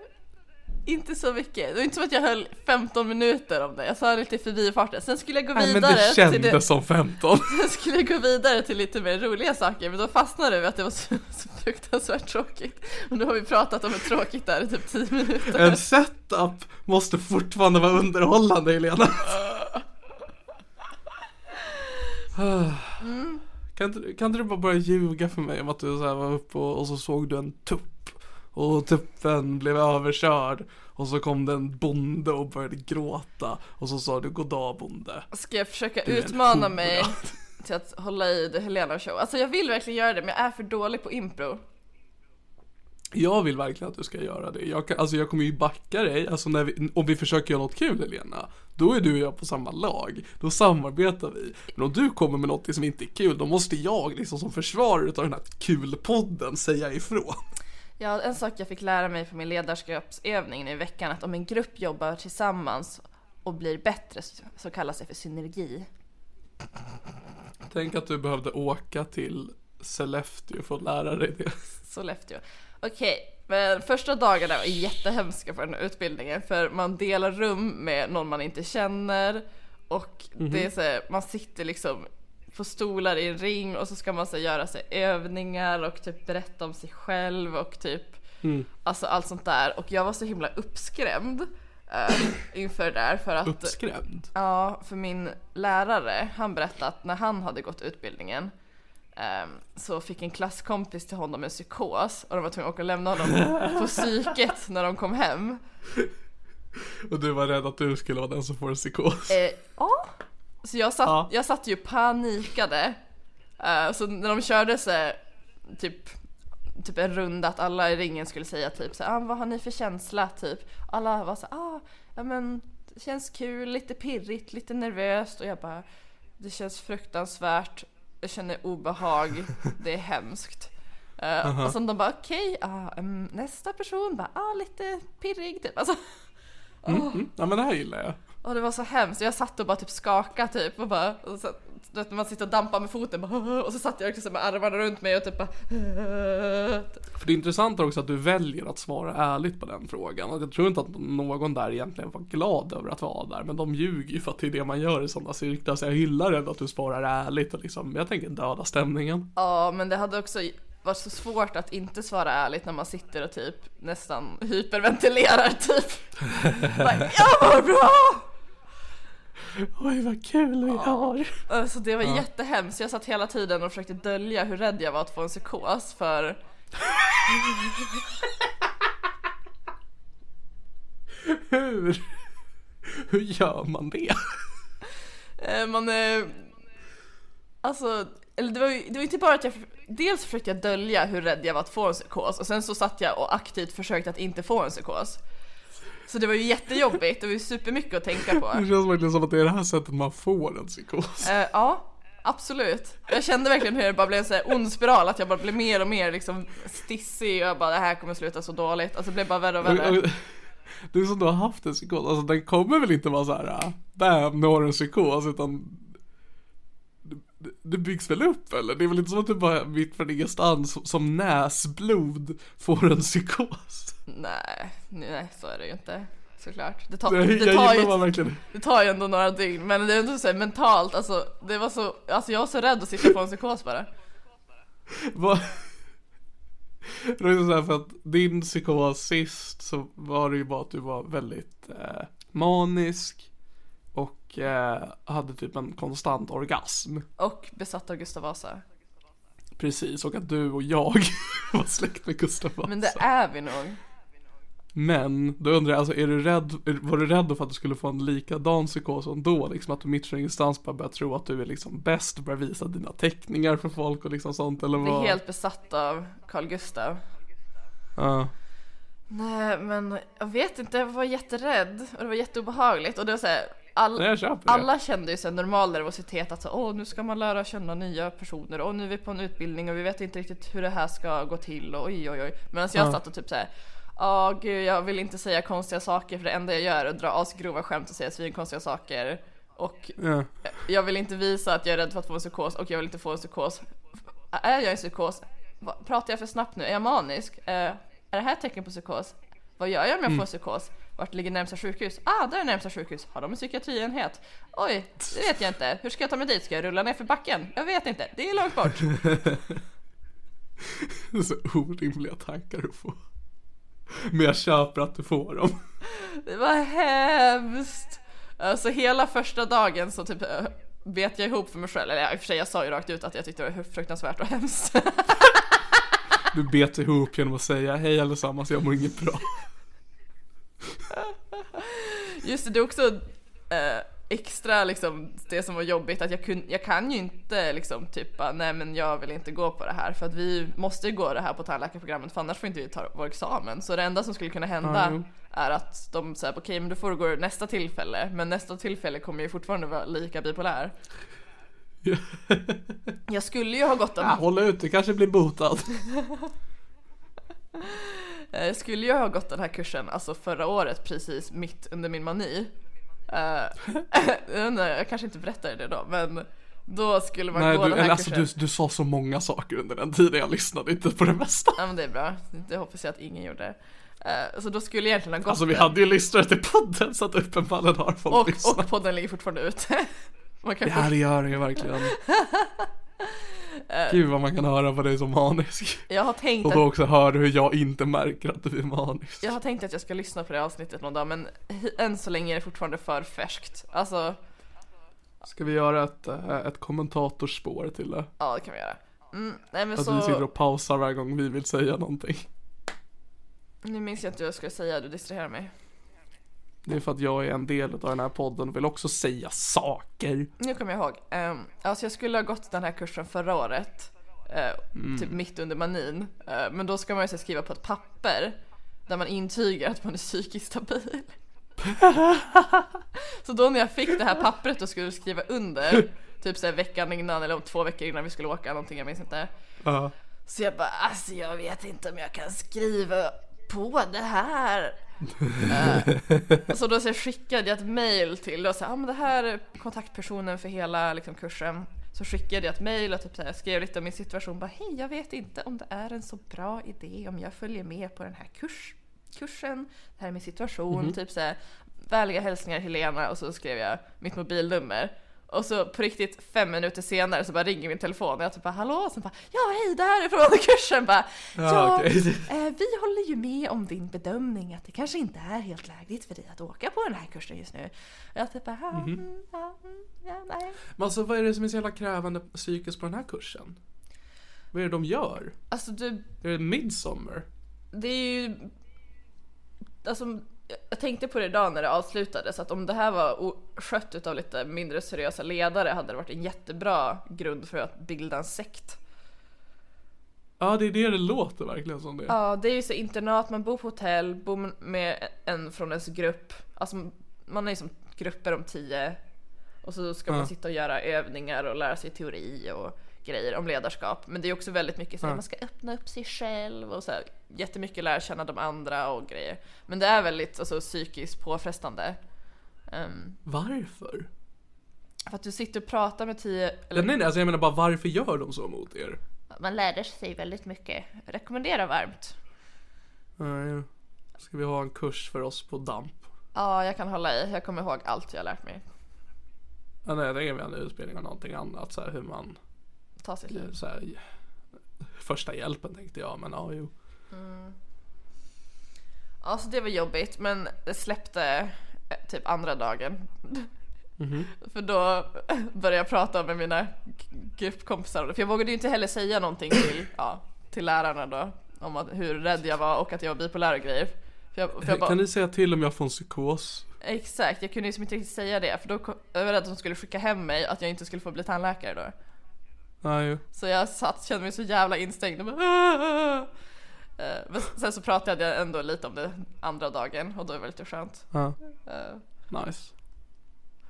inte så mycket. Det var inte som att jag höll 15 minuter om det. Jag sa lite i förbifarten. Sen skulle jag gå nej, men vidare det till kändes det. som 15. Sen skulle jag gå vidare till lite mer roliga saker. Men då fastnade vi att det var så, så fruktansvärt tråkigt. Och nu har vi pratat om hur tråkigt det är i typ 10 minuter. En setup måste fortfarande vara underhållande Helena. Kan, inte, kan inte du bara börja ljuga för mig om att du så här var uppe och, och så såg du en tupp och tuppen blev överkörd och så kom det en bonde och började gråta och så sa du goddag bonde. Ska jag försöka utmana mig till att hålla i The Helena show? Alltså jag vill verkligen göra det men jag är för dålig på impro. Jag vill verkligen att du ska göra det. Jag, kan, alltså jag kommer ju backa dig, alltså när vi, om vi försöker göra något kul Helena. Då är du och jag på samma lag. Då samarbetar vi. Men om du kommer med något som inte är kul, då måste jag liksom som försvarare utav den här kulpodden säga ifrån. Ja, en sak jag fick lära mig på min ledarskapsövning nu i veckan att om en grupp jobbar tillsammans och blir bättre så, kallas det för synergi. Tänk att du behövde åka till Sollefteå för att lära dig det. Sollefteå. Okej, men första dagarna var jättehemska på den här utbildningen för man delar rum med någon man inte känner och det är så här, man sitter liksom på stolar i en ring och så ska man så göra sig övningar och typ berätta om sig själv och typ alltså allt sånt där och jag var så himla uppskrämd eh, inför det där för att Uppskrämd. Ja, för min lärare, han berättade att när han hade gått utbildningen ehm, så fick en klasskompis till honom en psykos och de var tvungna att åka och lämna honom på psyket när de kom hem. Och du var rädd att du skulle vara den som får en psykos. Eh, ja. Så jag satt, Ja. jag satt ju panikade. Eh, så när de körde så typ, typ en runda att alla i ringen skulle säga typ så ah, vad har ni för känsla typ? Alla var så ah, ja men det känns kul, lite pirrigt, lite nervöst och jag bara det känns fruktansvärt, jag känner obehag, det är hemskt. Eh, Och sen de bara okej, ah, em, nästa person bara ah, lite pirrig typ. Alltså, Mm, ja men det här gillar jag. Och det var så hemskt, jag satt och bara typ skakade typ och bara, och så, vet man sitter och dampar med foten bara, och så satt jag också med armarna runt mig och typ bara För det intressanta är också att du väljer att svara ärligt på den frågan. Och jag tror inte att någon där egentligen var glad över att vara där. Men de ljuger ju för att det är det man gör i sådana cirklar. Så jag hyllar ändå att du svarar ärligt och liksom, jag tänker döda stämningen. Ja men det hade också varit så svårt att inte svara ärligt när man sitter och typ nästan hyperventilerar typ. bara, jag mår bra! Oj vad kul vi har. Alltså det var jättehemskt, jag satt hela tiden och försökte dölja hur rädd jag var att få en psykos för Hur? Hur gör man det? Eh, man, eh, alltså, eller det var ju det var inte bara att jag, dels försökte jag dölja hur rädd jag var att få en psykos och sen så satt jag och aktivt försökte att inte få en psykos. Så det var ju jättejobbigt, det var ju supermycket att tänka på. Det känns verkligen som att det är det här sättet man får en psykos. Eh, ja, absolut. Jag kände verkligen hur det bara blev en sån här ond spiral, att jag bara blev mer och mer liksom stissig och jag bara det här kommer sluta så dåligt. Alltså det blev bara värre och värre. Du som då har haft en psykos, alltså den kommer väl inte vara så här, ah, bam, nu har du en psykos, utan det byggs väl upp eller? Det är väl inte så att du bara mitt från ingenstans som näsblod får en psykos? Nej, nej så är det ju inte. Såklart. Det tar, det jag tar, ju, det tar ju ändå några dygn, men det är ändå så här mentalt, alltså det var så, alltså jag var så rädd att sitta på en psykos bara. Vad- Det ju så här för att din psykos sist så var det ju bara att du var väldigt eh, manisk och eh, hade typ en konstant orgasm. Och besatt av Gustav Vasa. Precis, och att du och jag var släkt med Gustav Vasa. Men det är vi nog. Men, då undrar jag, alltså är du rädd, var du rädd för att du skulle få en likadan psykos ändå? Liksom att du mitt från ingenstans bara börjar tro att du är liksom bäst och börjar visa dina teckningar för folk och liksom sånt eller vad? är helt besatt av Carl Gustav. Ja. Nej men jag vet inte, jag var jätterädd och det var jätteobehagligt och det var såhär all, Nej, jag. Alla kände ju så här normal nervositet att så, åh nu ska man lära känna nya personer och nu är vi på en utbildning och vi vet inte riktigt hur det här ska gå till och oj oj oj. Medan jag Ja. satt och typ såhär Ja gud jag vill inte säga konstiga saker för det enda jag gör är att dra asgrova skämt och säga svinkonstiga saker. Och Ja. jag vill inte visa att jag är rädd för att få en psykos och jag vill inte få en psykos. Är jag en psykos? Pratar jag för snabbt nu? Är jag manisk? Eh, är det här ett tecken på psykos? Vad gör jag om jag får en psykos? Vart ligger närmsta sjukhus? Ah, där är närmsta sjukhus. Har de en psykiatrienhet? Oj, det vet jag inte. Hur ska jag ta mig dit? Ska jag rulla ner för backen? Jag vet inte. Det är långt bort. Det är så orimliga tankar att få. Men jag köper att du får dem. Det var hemskt. Alltså hela första dagen så typ eh, bet jag ihop för mig själv. Eller i och för sig jag sa ju rakt ut att jag tyckte det var fruktansvärt och hemskt. Du bet ihop genom att säga hej allesammans, jag mår inget bra. Just det, är också eh, extra liksom det som var jobbigt att jag, kun, jag kan ju inte liksom typ nej men jag vill inte gå på det här för att vi måste ju gå det här på tandläkarprogrammet för annars får inte vi ta vår examen. Så det enda som skulle kunna hända jo. är att de säger okej men då får du gå nästa tillfälle men nästa tillfälle kommer ju fortfarande vara lika bipolär. Jag skulle ju ha gått den Ja, håll ut, det kanske blir botad. Eh, Jag skulle ju ha gått den här kursen alltså förra året precis mitt under min mani. Eh, jag, kanske inte berättade det då men då skulle man Nej, gå du, den här alltså kursen. du, du sa så många saker under den tiden jag lyssnade inte på det mesta. Ja men det är bra, det hoppas jag att ingen gjorde. Eh, så då skulle jag egentligen ha gått Alltså vi den. hade ju lyssnare till podden så att uppenbarligen har folk och, lyssnat. och podden ligger fortfarande ute. Man kan det gör det ju verkligen. Gud vad man kan höra på dig som manisk. jag, har tänkt Och att, då också höra hur jag inte märker att du är manisk. jag har tänkt att jag ska lyssna på det avsnittet någon dag men än så länge är det fortfarande för färskt. Alltså, Ska vi göra ett, eh, ett kommentatorspår till det? ja det kan vi göra. Mm, nej men Att så, vi sitter och pausar varje gång vi vill säga någonting. nu minns jag inte vad jag skulle säga, du distraherar mig. Det är för att jag är en del av den här podden och vill också säga saker. Nu kommer jag ihåg. Um, alltså jag skulle ha gått den här kursen förra året. eh, Typ mitt under manin. Eh, men då ska man ju så skriva på ett papper. Där man intygar att man är psykiskt stabil. så då när jag fick det här pappret och skulle skriva under. Typ så här veckan innan eller två veckor innan vi skulle åka någonting, jag minns inte. Ja. Så jag bara, alltså jag vet inte om jag kan skriva på det här. Så då så skickade jag ett mail till och sa, ah, men det här är kontaktpersonen för hela liksom, kursen. Så skickade jag ett mail och typ så här, skrev lite om min situation. Bara, hej jag vet inte om det är en så bra idé om jag följer med på den här kurs, kursen. Det här är min situation. Typ så här, vänliga hälsningar Helena och så skrev jag mitt mobilnummer. Och så på riktigt fem minuter senare så bara ringer min telefon och jag typ bara hallå? Och så bara ja hej det här är från kursen bara ja, Ja, okej. eh, vi håller ju med om din bedömning att det kanske inte är helt lägligt för dig att åka på den här kursen just nu. Och jag typ bara ja, mm, ja, mm, ja, nej. Men alltså vad är det som är så jävla krävande psykiskt på den här kursen? Vad är det de gör? Alltså du, Är det midsommar? det är ju Alltså jag tänkte på det idag när det avslutades att om det här var skött utav lite mindre seriösa ledare hade det varit en jättebra grund för att bilda en sekt. Ja det är det det låter verkligen som det. Ja, det är ju så internat, man bor på hotell, bor med en från ens grupp. Alltså man är ju som grupper om tio. Och så ska Ja. man sitta och göra övningar och lära sig teori och grejer om ledarskap. Men det är också väldigt mycket så här, Ja. man ska öppna upp sig själv och så här, jättemycket lära känna de andra och grejer. Men det är väldigt alltså, psykiskt påfrestande. Ehm, Varför? För att du sitter och pratar med tio, Eller... Nej nej, alltså jag menar bara varför gör de så mot er? man lärde sig väldigt mycket. Rekommenderar varmt. Nej. Ska vi ha en kurs för oss på DAMP? Ja, jag kan hålla i. Jag kommer ihåg allt jag lärt mig. Ja, nej, det är väl en utbildning av någonting annat. Så här, hur man, Ta sitt liv. så här, första hjälpen tänkte jag. Men ja, jo. Ja, så det var jobbigt, men det släppte eh, typ andra dagen. För då började jag prata med mina gruppkompisar, för jag vågade ju inte heller säga någonting till, ja, till lärarna då, om att, hur rädd jag var och att jag var bipolär och grejer. För jag, för jag bara, Kan ni säga till om jag får en psykos? Exakt, jag kunde ju liksom inte riktigt säga det, för då jag var rädd att de skulle skicka hem mig, att jag inte skulle få bli tandläkare då. Jo. Så jag satt, kände mig så jävla instängd och bara, "Ah!" Eh, Men sen så pratade jag ändå lite om det andra dagen och då var det lite skönt. Ja. Eh, Nice.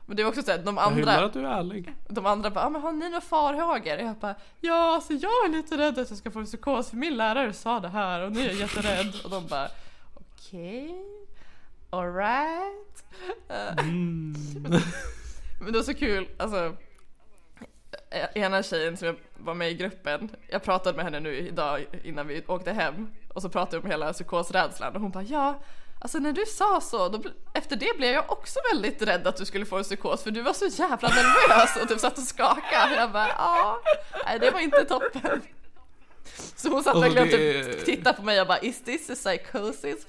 Men det var också såhär, de Jag hyllar andra, att du är ärlig. de andra bara, ah, men har ni några farhågor? Jag bara, ja alltså jag är lite rädd att jag ska få psykos för min lärare sa det här och nu är jag jätterädd. Och de bara, okej, alright. Eh, Men det var så kul, alltså ena tjejen som jag var med i gruppen, jag pratade med henne nu idag innan vi åkte hem och så pratade vi om hela psykosrädslan och hon bara ja, alltså när du sa så, då, efter det blev jag också väldigt rädd att du skulle få en psykos för du var så jävla nervös och typ satt och skakade. Jag bara ja, nej det var inte toppen. Så hon satt verkligen och typ tittade på mig och bara is this a psychosis?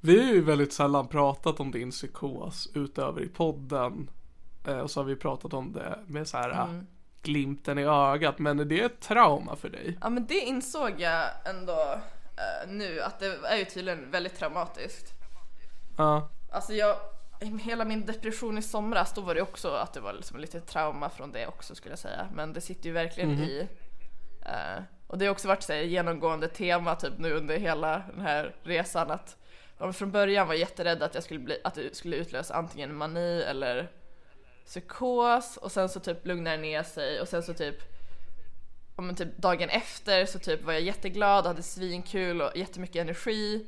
Vi har ju väldigt sällan pratat om din psykos utöver i podden. Eh, och så har vi pratat om det med så här Mm. glimten i ögat. Men är det ett trauma för dig? Ja men det insåg jag ändå eh, nu att det är ju tydligen väldigt traumatiskt. Ja. Alltså jag, hela min depression i somras då var det också att det var liksom lite trauma från det också skulle jag säga. Men det sitter ju verkligen i. Eh, och det har också varit så här, genomgående tema typ nu under hela den här resan att från början var jag jätterädd att jag skulle bli, att det skulle utlösa antingen mani eller psykos och sen så typ lugnade det ner sig och sen så typ ja, men typ dagen efter så typ var jag jätteglad och hade svinkul och jättemycket energi.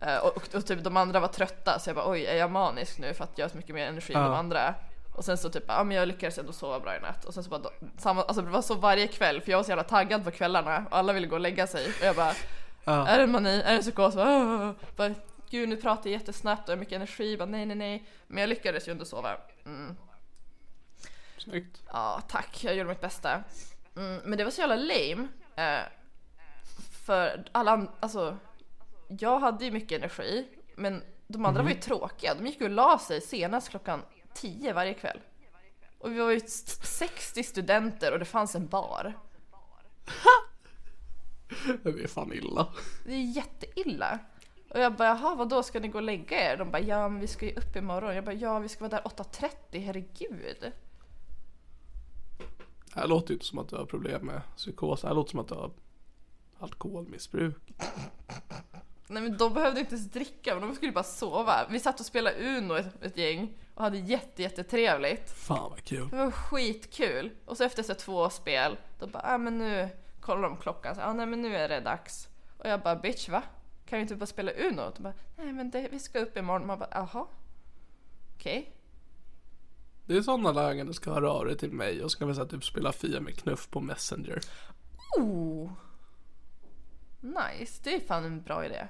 Eh, och, och, och typ de andra var trötta så jag bara oj är jag manisk nu för att jag har så mycket mer energi än de Ja. andra. Och sen så typ ja men jag lyckades ändå sova bra i natt. Och sen så bara samma, alltså det var så varje kväll för jag var så jävla taggad på kvällarna och alla ville gå och lägga sig. Och jag bara Ja. är det mani? Är det psykos? Bara, bara, Gud nu pratar jag jättesnabbt och jag har mycket energi. Bara, nej nej nej. Men jag lyckades ju ändå sova. Mm. Snyggt. Ja, tack. Jag gjorde mitt bästa. Mm, men det var så jävla lame. Eh, för alla alltså, jag hade ju mycket energi, men de andra var ju tråkiga. De gick och la sig senast klockan 10 varje kväll. Och vi var ju s- 60 studenter och det fanns en bar. Det är fan illa. Det är jätteilla. Och jag bara, jaha vadå ska ni gå och lägga er? De bara, ja men vi ska ju upp imorgon. Jag bara, ja vi ska vara där 8.30, herregud. Det här låter ju inte som att du har problem med psykos. Det här låter som att du har alkoholmissbruk. Nej men de behövde inte ens dricka, de skulle bara sova. Vi satt och spelade Uno ett, ett gäng och hade jätte, jättetrevligt. Fan vad kul. Det var skitkul. Och så efter så två spel, då bara, ah, men nu kollar de klockan, så, ah, nej men nu är det dags. Och jag bara, bitch va? Kan vi inte bara spela Uno? De bara, nej men det, vi ska upp imorgon. Man bara, jaha. Okej. Det är sådana lägen du ska höra av dig till mig och så kan vi säga typ spela Fia med knuff på Messenger. Oh. Nice, det är fan en bra idé.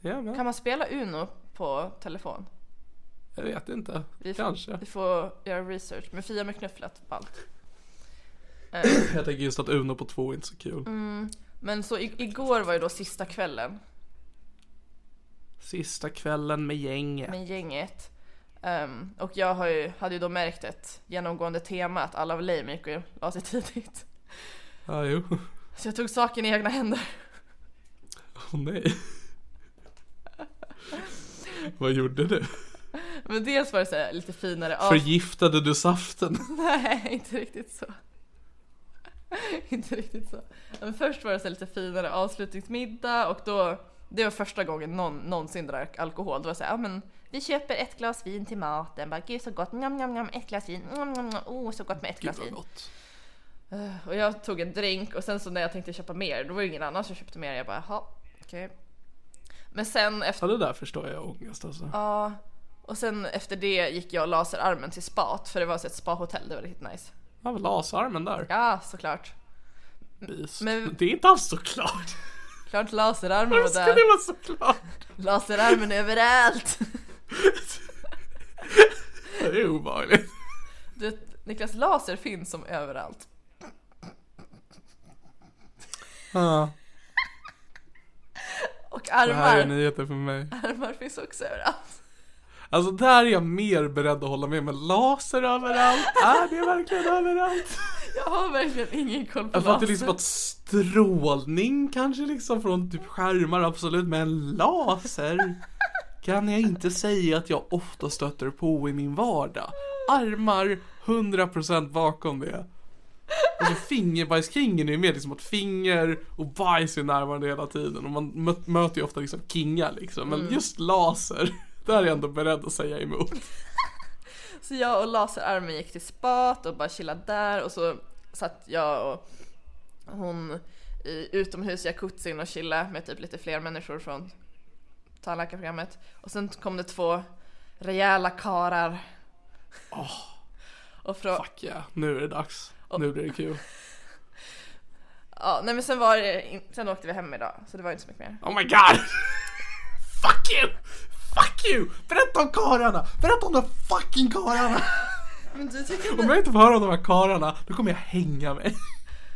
Ja, men Kan man spela Uno på telefon? jag vet inte. Vi får, Kanske. Vi får göra research. Men Fia med knufflet, ballt. Jag tänker just att Uno på två är inte så kul. Mm. Men så igår var ju då sista kvällen Sista kvällen med gänget. med gänget. Ehm, och jag har ju, hade ju då märkt ett genomgående tema att alla var lame gick och la sig tidigt. Ja, jo. Så jag tog saken i egna händer. Åh nej. Vad gjorde du? Men dels var det så här lite finare av... Förgiftade du saften? Nej, inte riktigt så. inte riktigt så. Men först var det så här lite finare avslutningsmiddag och då, det var första gången någon någonsin drack alkohol. Då var det så här, ja men vi köper ett glas vin till maten. Bara, Gud så gott, njam, njam, njam, ett glas vin. Njam, njam, njam. Oh, så gott med ett Gud glas vad vin. gott. Eh, Och jag tog en drink och sen så när jag tänkte köpa mer, då var det ingen annan som köpte mer. Jag bara, jaha, okej. Men sen efter, Ja det där förstår jag ångest alltså. ja, Och sen efter det gick jag och laserarmen till spat för det var så ett spahotell, det var riktigt nice. Ja, lasarmen där. Ja, såklart. Vis. men- Det är inte alls så klart. Laserarmen Hur var ska där. det vara så klart? Laserarmen överallt. Det är obehagligt. Du vet, Niklas, laser finns som överallt. Ja, Och det här är armar, nyheter för mig. armar finns också överallt. Alltså där är jag mer beredd att hålla med, men laser överallt, är det verkligen överallt? Jag har verkligen ingen koll på Jag fattar laser. liksom att strålning kanske liksom från typ skärmar absolut, men laser kan jag inte säga att jag ofta stöter på i min vardag. Armar, 100% bakom det. Alltså fingerbajskingen är ju mer liksom att finger och bajs är närvarande hela tiden och man mö- möter ju ofta liksom kingar liksom. Men just laser, där är jag ändå beredd att säga emot. Så jag och laserarmen gick till spat och bara chillade där och så satt jag och hon i utomhus jacuzzin och chillade med typ lite fler människor från tandläkarprogrammet. Och sen kom det två rejäla karar. Och frå- Fuck yeah, nu är det dags. Nu blir det kul. ja, nej men sen var det, in- sen åkte vi hem idag så det var inte så mycket mer. Oh my god! Fuck you! Fuck you! Berätta om kararna! Berätta om de fucking kararna! Men du tycker, Om jag inte får höra om de här kararna, då kommer jag hänga mig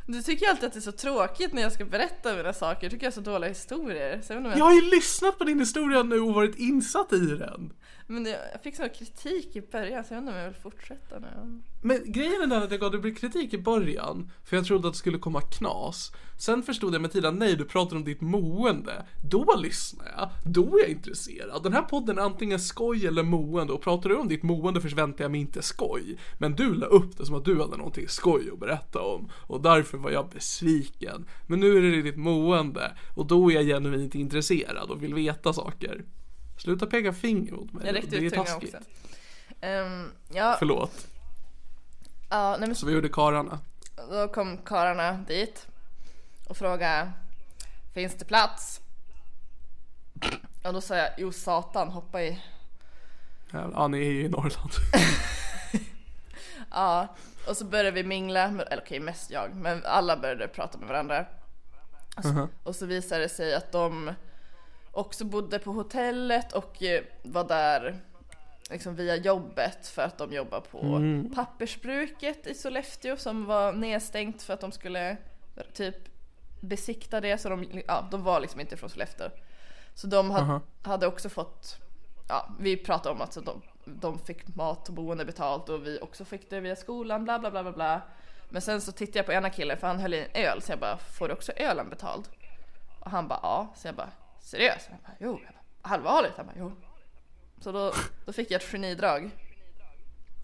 du tycker alltid att det är så tråkigt när jag ska berätta mina saker. Du tycker jag har så dåliga historier. Så jag Jag har ju lyssnat på din historia nu och varit insatt i den. Men jag jag fick sån kritik i början så jag undrar om jag vill fortsätta nu. Men grejen är den att jag gav dig kritik i början, för jag trodde att det skulle komma knas. Sen förstod jag med tiden, nej du pratar om ditt mående. Då lyssnar jag, då är jag intresserad. Den här podden är antingen skoj eller mående och pratar du om ditt mående förväntar jag mig inte skoj. Men du la upp det som att du hade någonting skoj att berätta om och därför var jag besviken. Men nu är det ditt mående och då är jag genuint intresserad och vill veta saker. Sluta peka finger mot mig. Jag räckte det är ut tungan också. Ehm, ja, Förlåt. ja, nej men Så vi gjorde kararna. då kom karlarna dit och frågade Finns det plats? Och då sa jag jo satan hoppa i. Ja, ni är ju i Norrland. Ja, och så började vi mingla, eller okej mest jag, men alla började prata med varandra. Och så, och så visade det sig att de också bodde på hotellet och eh, var där liksom via jobbet för att de jobbar på pappersbruket i Sollefteå som var nedstängt för att de skulle typ besikta det så de, ja, de var liksom inte från Sollefteå. Så de hade, hade också fått, ja vi pratade om att så de, de fick mat och boende betalt och vi också fick det via skolan bla bla bla bla bla. Men sen så tittade jag på ena killen för han höll i en öl så jag bara, får du också ölen betald? Och han bara ja, så jag bara seriöst? Jag bara, jo, jag bara, allvarligt? Han bara jo. Så då, då fick jag ett genidrag.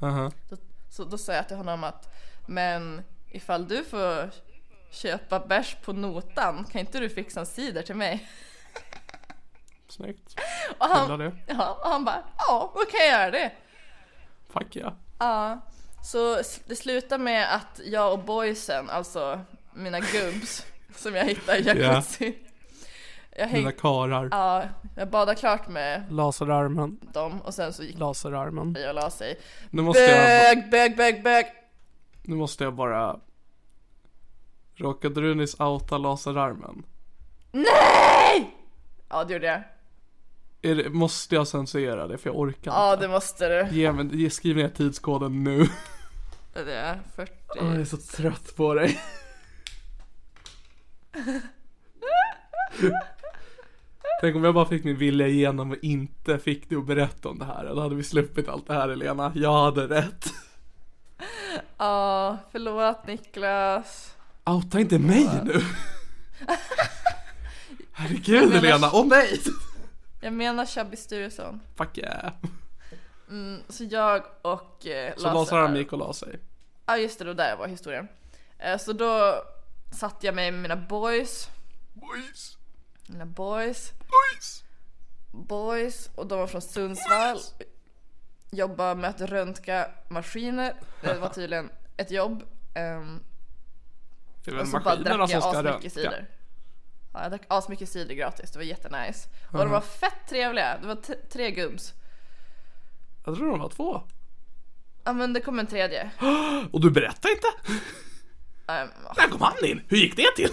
Aha. Då, så då sa jag till honom att men ifall du får köpa bärs på notan kan inte du fixa en cider till mig? Snyggt. Och han, det. ja, och han bara ja, då kan jag göra det. Fuck yeah. Ja, så det slutar med att jag och boysen, alltså mina gubbs som jag hittade i jacuzzi. Jag, häng, Mina karar. ja, jag badade klart med Laserarmen. dem och sen så gick Laserarmen. vi och la sig. Nu måste jag, Bög, bög, bög, bög! nu måste jag bara... Råkade du nyss outa laserarmen? Nej! Ja det gjorde jag. Är det, måste jag censurera det för jag orkar Ja inte. det måste du. Ge mig, skriv ner tidskoden nu. Det är 40. Åh, jag är så trött på dig. Tänk om jag bara fick min vilja igenom och inte fick dig att berätta om det här. Då hade vi sluppit allt det här Elena. Jag hade rätt. Ja, förlåt Niklas. Outa inte mig nu. Herregud menar- Elena, åh nej! Jag menar Chubby Sturesson. Fuck yeah. Så jag och eh, Så Lasaram gick och la sig. Ja just det, då där var historien. Eh, så då satt jag med mina boys, Boys, mina boys, boys. boys och de var från Sundsvall. Jobbade med att röntga maskiner. Det var tydligen ett jobb. Ehm, Det är och väl så bara maskinerna drack som jag ska asmycket röntga. cider. Ja, jag drack asmycket cider gratis, det var jättenice. Och de var fett trevliga, det var tre gubbs. Jag tror de var två. Ja men det kom en tredje. Och du berättar inte? Ehm, När kom han in? Hur gick det till?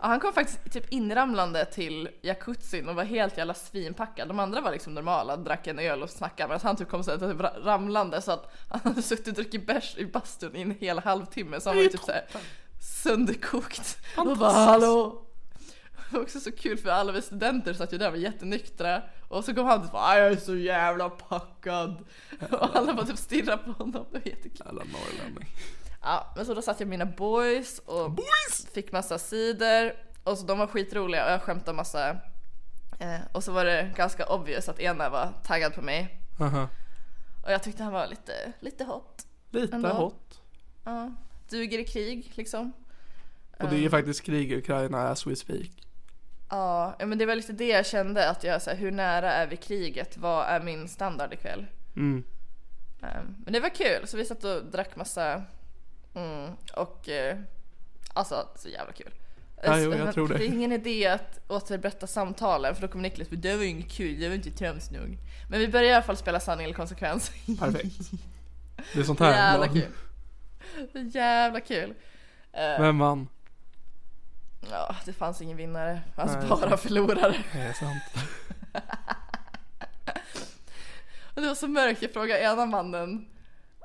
Ja, han kom faktiskt typ inramlande till jacuzzin och var helt jävla svinpackad. De andra var liksom normala, drack en öl och snackade medan han typ kom så här, typ ra- ramlande så att han hade suttit och druckit bärs i bastun i en hel halvtimme så han var ju typ såhär sönderkokt. Och bara hallå! Det var också så kul för alla vi studenter satt ju där och var jättenyktra och så kom han och bara jag är så jävla packad och alla bara typ stirrade på honom, det var jättekul. Jävla norrlänning. Ja, men så då satt jag med mina boys och fick massa sidor och så de var skitroliga och jag skämtade massa. Eh, och så var det ganska obvious att ena var taggad på mig Aha. och jag tyckte han var lite, lite hot. Lite Ändå. hot. Ja, duger i krig liksom. Och det är ju faktiskt krig i Ukraina as we speak. Ja, ja, men det var lite det jag kände att jag så här, hur nära är vi kriget? Vad är min standard ikväll? Mm. Ehm, men det var kul, så vi satt och drack massa mm, och eh, alltså så jävla kul. Ja, jo, jag tror det. Det är ingen idé att återberätta samtalen för då kommer Niklas för det var ju inget kul, det var inte trams nog. Men vi börjar i alla fall spela sanning eller konsekvens. Perfekt. Det är sånt här. Jävla kul. Jävla kul. Eh, Vem vann? ja, det fanns ingen vinnare, det fanns Nej, bara förlorare. Det är sant. Och det var så mörkt, jag frågade ena mannen,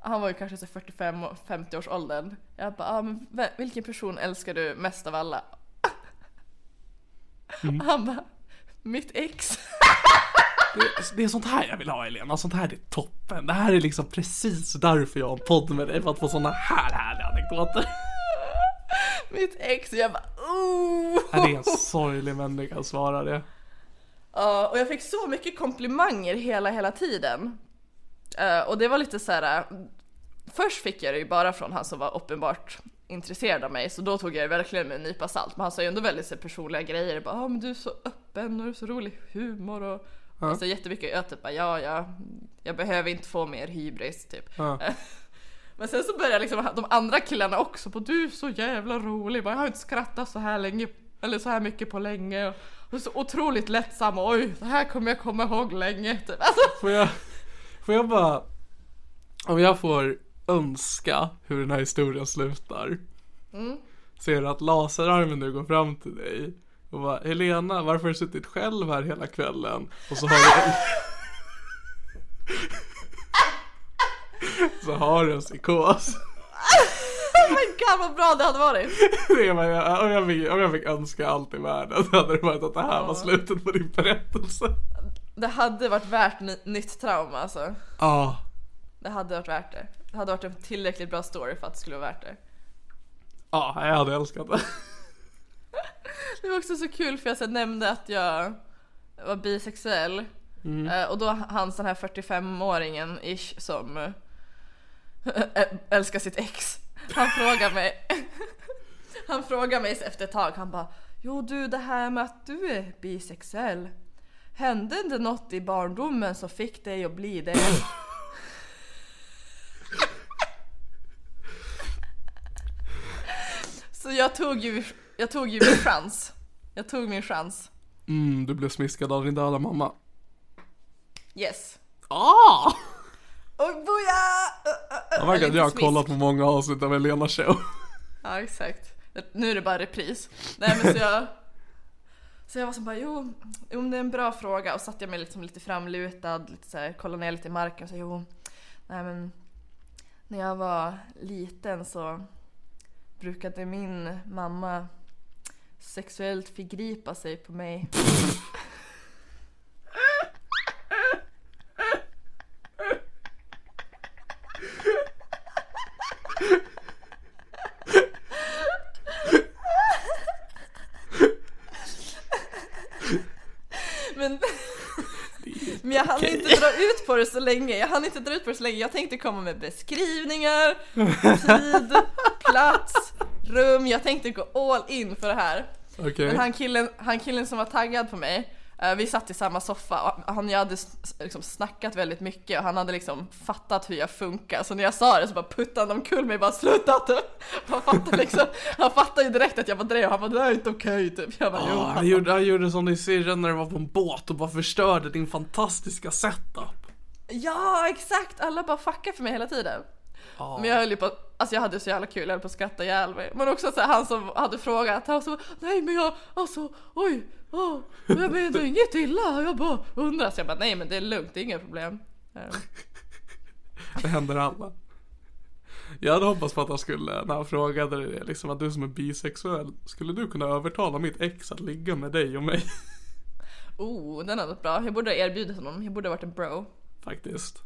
han var ju kanske så 45-50 års åldern. Jag bara, ah, men vilken person älskar du mest av alla? Mm. Han bara, mitt ex. Det, det är sånt här jag vill ha Elena, sånt här är toppen. Det här är liksom precis därför jag har en podd med dig, för att få såna här härliga anekdoter. mitt ex. Och jag bara, oh! Det är en sorglig människa svarar det. Ja, och jag fick så mycket komplimanger hela, hela tiden. Eh, och det var lite så här. eh, Först fick jag det ju bara från han som var uppenbart intresserad av mig, så då tog jag det verkligen med en nypa salt. Men han sa ju ändå väldigt så personliga grejer. Bara, ah, men du är så öppen och du har så rolig humor och alltså, jättemycket. Jag typ bara, ja, ja, jag behöver inte få mer hybris typ. Ja. Men sen så började liksom de andra killarna också på du är så jävla rolig, bara, jag har inte skrattat så här länge eller så här mycket på länge och är så otroligt lättsam och oj, det här kommer jag komma ihåg länge typ. Alltså, Får jag, får jag bara, om jag får önska hur den här historien slutar. Är det att laserarmen nu går fram till dig och bara Helena, varför har du suttit själv här hela kvällen? Och så har du Så har du en psykos. oh my god vad bra det hade varit! Det jag, om, jag fick, om jag fick önska allt i världen så hade det varit att det här var slutet på din berättelse. Det hade varit värt ny, nytt trauma alltså. Ja. Det hade varit värt det. Det hade varit en tillräckligt bra story för att det skulle vara värt det. Ja, jag hade älskat det. Det var också så kul för jag så nämnde att jag var bisexuell. Eh, Och då han den här 45-åringen ish som eh, älskar sitt ex. Han frågar mig. Han frågar mig efter ett tag. Han bara. Jo du det här med att du är bisexuell. Hände det något i barndomen som fick dig att bli det? Så jag tog ju, jag tog ju min chans. Jag tog min chans. Mm, du blev smiskad av din döda mamma. Yes. Ah! Och boja! Jag verkar att jag har kollat på många avsnitt av Elena show. Ja exakt. Nu är det bara repris. Nej men så jag... Så jag var så bara jo, jo det är en bra fråga och satt jag mig liksom lite framlutad, lite så här, kollade ner lite i marken och så jo, nej men när jag var liten så brukade min mamma sexuellt förgripa sig på mig. Men, men jag hann inte dra ut på det så länge. Jag hann inte dra ut på det så länge. Jag tänkte komma med beskrivningar, tid, plats, rum. Jag tänkte gå all in för det här. Okej. Men han killen, han killen som var taggad på mig, eh, vi satt i samma soffa och han jag hade liksom snackat väldigt mycket och han hade liksom fattat hur jag funkar. Så när jag sa det så bara puttade han omkull mig bara sluta typ. Han fattade liksom, han fattade ju direkt att jag var drev. Han bara det här är inte okej typ. Jag bara jo. Ah, han, gjorde, han gjorde som din syrra när du var på en båt och bara förstörde din fantastiska setup. Ja exakt, alla bara fuckar för mig hela tiden. Men jag höll ju på, alltså jag hade så jävla kul, jag höll på att skratta ihjäl mig. Men också så här, han som hade frågat, han så nej men jag, alltså oj, åh, jag menar inget illa, jag bara undrar. Så jag bara nej men det är lugnt, det är inga problem. Ehm, Det händer alla. Jag hade hoppats på att han skulle, när han frågade dig det, liksom att du som är bisexuell, skulle du kunna övertala mitt ex att ligga med dig och mig? Oh, den hade varit bra. Jag borde ha erbjudit honom, jag borde ha varit en bro. Faktiskt.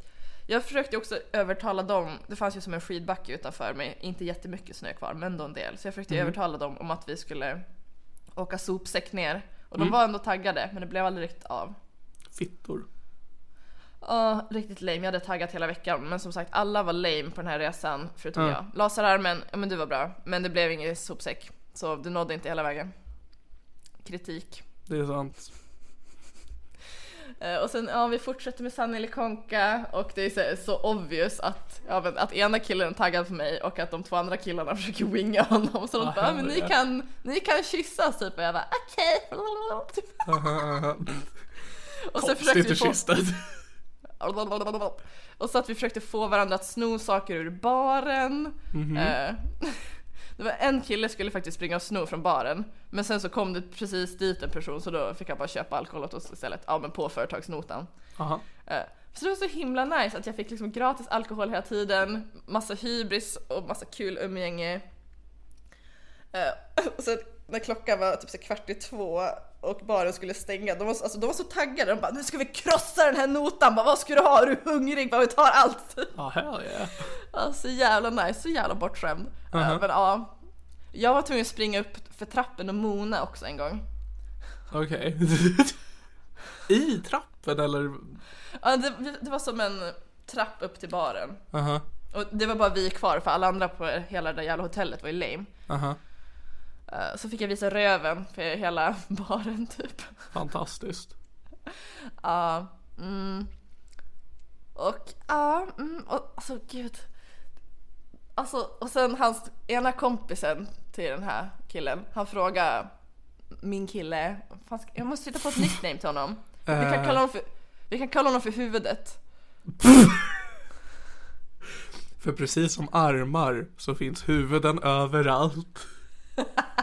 Jag försökte också övertala dem, det fanns ju som en skidbacke utanför mig, inte jättemycket snö kvar men ändå en del. Så jag försökte övertala dem om att vi skulle åka sopsäck ner. Och de var ändå taggade men det blev aldrig riktigt av. Fittor. Ja, riktigt lame. Jag hade taggat hela veckan. Men som sagt, alla var lame på den här resan förutom Ja. jag. Laserarmen, ja men du var bra. Men det blev ingen sopsäck. Så du nådde inte hela vägen. Kritik. Det är sant. Eh, och sen, ja vi fortsätter med Sanny eller Konka och det är så, så obvious att, ja, men, att ena killen är taggad på mig och att de två andra killarna försöker winga honom. Så de Ah, bara, men ni kan, ni kan kyssas typ. Och jag bara, okej. Typ. Och sen försökte vi få... Och så att vi försökte få varandra att sno saker ur baren. Mhm. Eh, Det var en kille skulle faktiskt springa och sno från baren. Men sen så kom det precis dit en person så då fick han bara köpa alkohol åt oss istället. Ja men på företagsnotan. Aha. Eh, Så det var så himla nice att jag fick liksom gratis alkohol hela tiden, massa hybris och massa kul umgänge. Eh, Och sen när klockan var typ så kvart i två och baren skulle stänga, de var, så- alltså, de var så taggade. De bara nu ska vi krossa den här notan, bara, vad ska du ha? Är du hungrig? Bara, vi tar allt. Ja, hell yeah. Ja, så jävla nice, så jävla bortskämd. Eh, Men ja, jag var tvungen att springa upp för trappen och mona också en gång. Okej. I trappen eller? Ja, det, det var som en trapp upp till baren. Aha. Och det var bara vi kvar för alla andra på hela det där jävla hotellet var ju lame. Aha. Eh, Så fick jag visa röven för hela baren typ. Fantastiskt. Ja, mm. Och ja, mm, och, alltså gud. Alltså, och sen hans ena kompisen till den här killen, han frågade min kille, fan jag måste hitta på ett nickname till honom. Vi kan Eh. kalla honom för, vi kan kalla honom för huvudet. För precis som armar så finns huvuden överallt.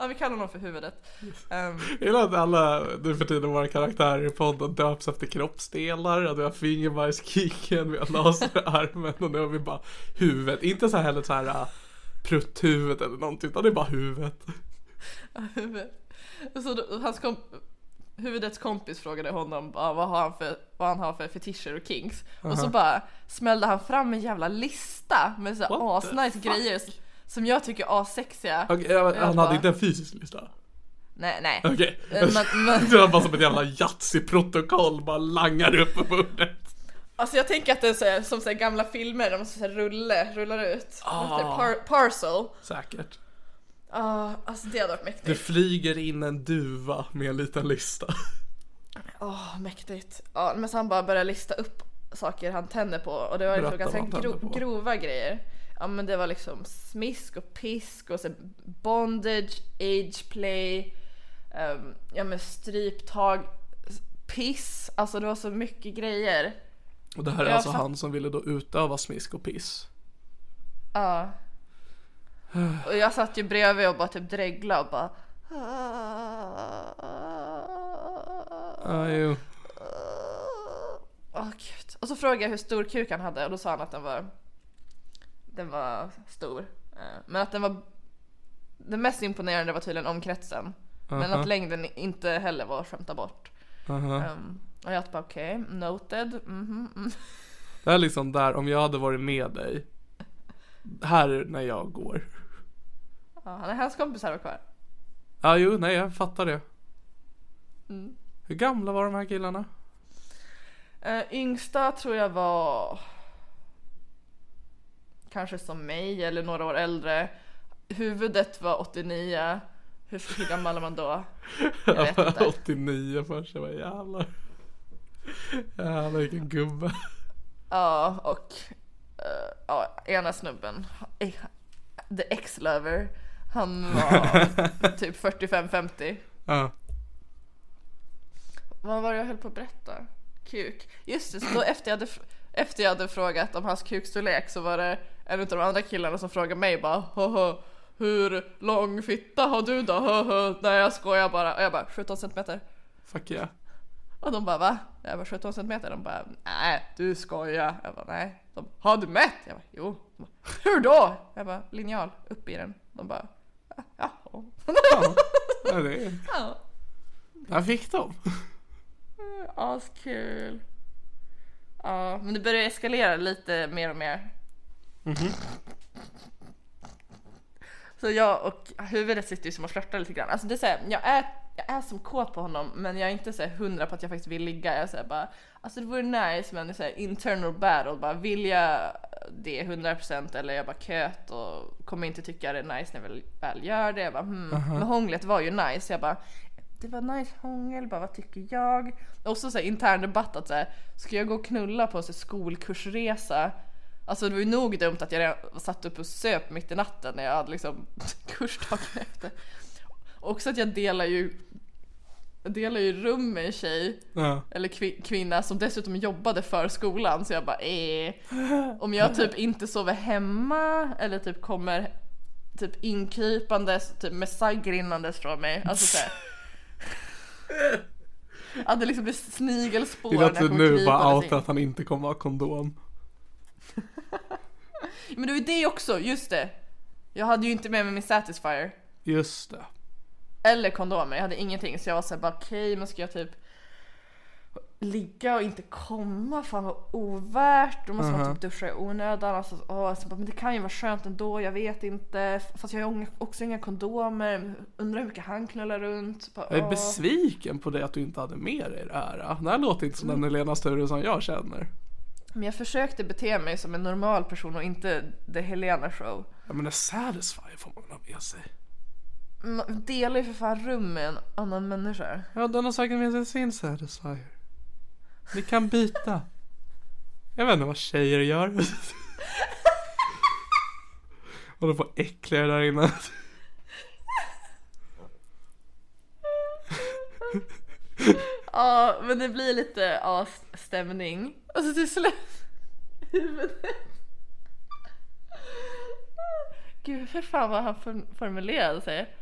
Ja, vi kallar honom för huvudet. Jag gillar att alla nu för tiden våra karaktärer i podden döps efter kroppsdelar. Att vi har fingerbajskicken, vi har laserarmen och nu har vi bara huvudet. Inte så här heller så här äh, prutthuvud eller någonting utan det är bara huvudet. huvud. Så då, hans komp huvudets kompis frågade honom bara, vad, har han för, vad han har för fetischer och kinks. Och så bara smällde han fram en jävla lista med så här asnice grejer som jag tycker är assexiga. Okej, ja, han bara- hade inte en fysisk lista. Nej, nej. Okej. Eh, men- men- Det var bara som ett jävla Yatzy-protokoll bara langar upp på bordet. Alltså jag tänker att det är så här, som så här gamla filmer, de så här rulle, rullar ut. Ah. Par, parcel. Säkert. Ja, alltså det hade varit Det mäktigt. flyger in en duva med en liten lista. Åh, mäktigt. Ja, men så han bara började lista upp saker han tänder på och det var Berätta ganska gro- på. grova grejer. Ja men det var liksom smisk och pisk och så bondage, age play, um, ja men stryptag, piss, alltså det var så mycket grejer. Och det här är Jag alltså han som ville då utöva smisk och piss. Ja. Och jag satt ju bredvid och bara typ dregla och bara Ja, jo. Åh gud. Och så frågade jag hur stor kuk han hade och då sa han att den var Den var stor. Eh, Men att den var Det mest imponerande var tydligen omkretsen. Men Aha. att längden inte heller var att skämta bort. Aha. Um, och jag bara okej, noted. Mhm, mm. Det är liksom där, om jag hade varit med dig. Här när jag går. Ja, han är hans kompisar var kvar. Ja, jo, nej, jag fattar det. Mm. Hur gamla var de här killarna? Eh, yngsta tror jag var kanske som mig eller några år äldre. Huvudet var 89. Hur, hur gammal är man då? Jag vet inte. 89 först, jag bara jävlar. Jävlar vilken gubbe. Ja, och eh, ja, ena snubben, eh, the ex-lover, han var typ 45-50. Ja. Vad var det jag höll på att berätta? kuk. Just det, så då efter jag hade, efter jag hade frågat om hans kukstorlek så var det en av de andra killarna som frågade mig bara Haha, hur lång fitta har du då? Haha. Nej jag skojar bara. Och jag bara 17 centimeter. Fuck yeah. Och de bara va? Jag bara 17 centimeter. De bara nej du skojar. Jag bara nej. De har du mätt? Jag bara jo. De bara, hur då? Jag bara linjal upp i den. De bara ja. ja. Ja, det är... ja. Där fick de. Askul. Ja, men det börjar eskalera lite mer och mer. Så jag och huvudet sitter ju som och flörtar lite grann. Alltså det är så här, jag är, jag är som kåt på honom men jag är inte så hundra på att jag faktiskt vill ligga. Jag säger bara, alltså det vore nice men det är så här internal battle. Bara vill jag det 100% eller jag bara köt och kommer inte tycka det är nice när jag väl, väl gör det. Jag bara, hmm. Men hånglet var ju nice. Jag bara, det var nice hångel, bara vad tycker jag? Och så, så här, intern debatt att så här, ska jag gå och knulla på en skolkursresa? Alltså det var ju nog dumt att jag satt upp och söp mitt i natten när jag hade liksom kursdagen efter. Också att jag delar ju jag delar ju rum med en tjej Ja. eller kvi- kvinna som dessutom jobbade för skolan så jag bara eh. Om jag typ inte sover hemma eller typ kommer typ inkrypandes typ med sagg rinnandes från mig. Alltså såhär. Att det liksom blir snigelspår när jag kommer nu bara in. att han inte kommer ha kondom. Men det var ju det också, just det. Jag hade ju inte med mig min Satisfyer. Just det. Eller kondomer, jag hade ingenting så jag var såhär bara okej men ska jag typ ligga och inte komma, fan vad ovärt, då måste man typ duscha i onödan. Alltså, åh, så bara, men det kan ju vara skönt ändå, jag vet inte. Fast jag har också inga kondomer, undrar hur mycket han knullar runt. Bara, Jag är besviken på det att du inte hade med dig det här. Det här låter inte som den Helena Sture som jag känner. Men jag försökte bete mig som en normal person och inte the Helena show. Ja men en satisfier får man ha med sig. Man delar ju för fan rum med en annan människa. Ja den har säkert med sig sin satisfier. Ni kan byta. Jag vet inte vad tjejer gör. Håller på att äckla där inne. Ja, men det blir lite ja, stämning. Och så till slut huvudet. Gud, hur fan vad han form- formulerade sig.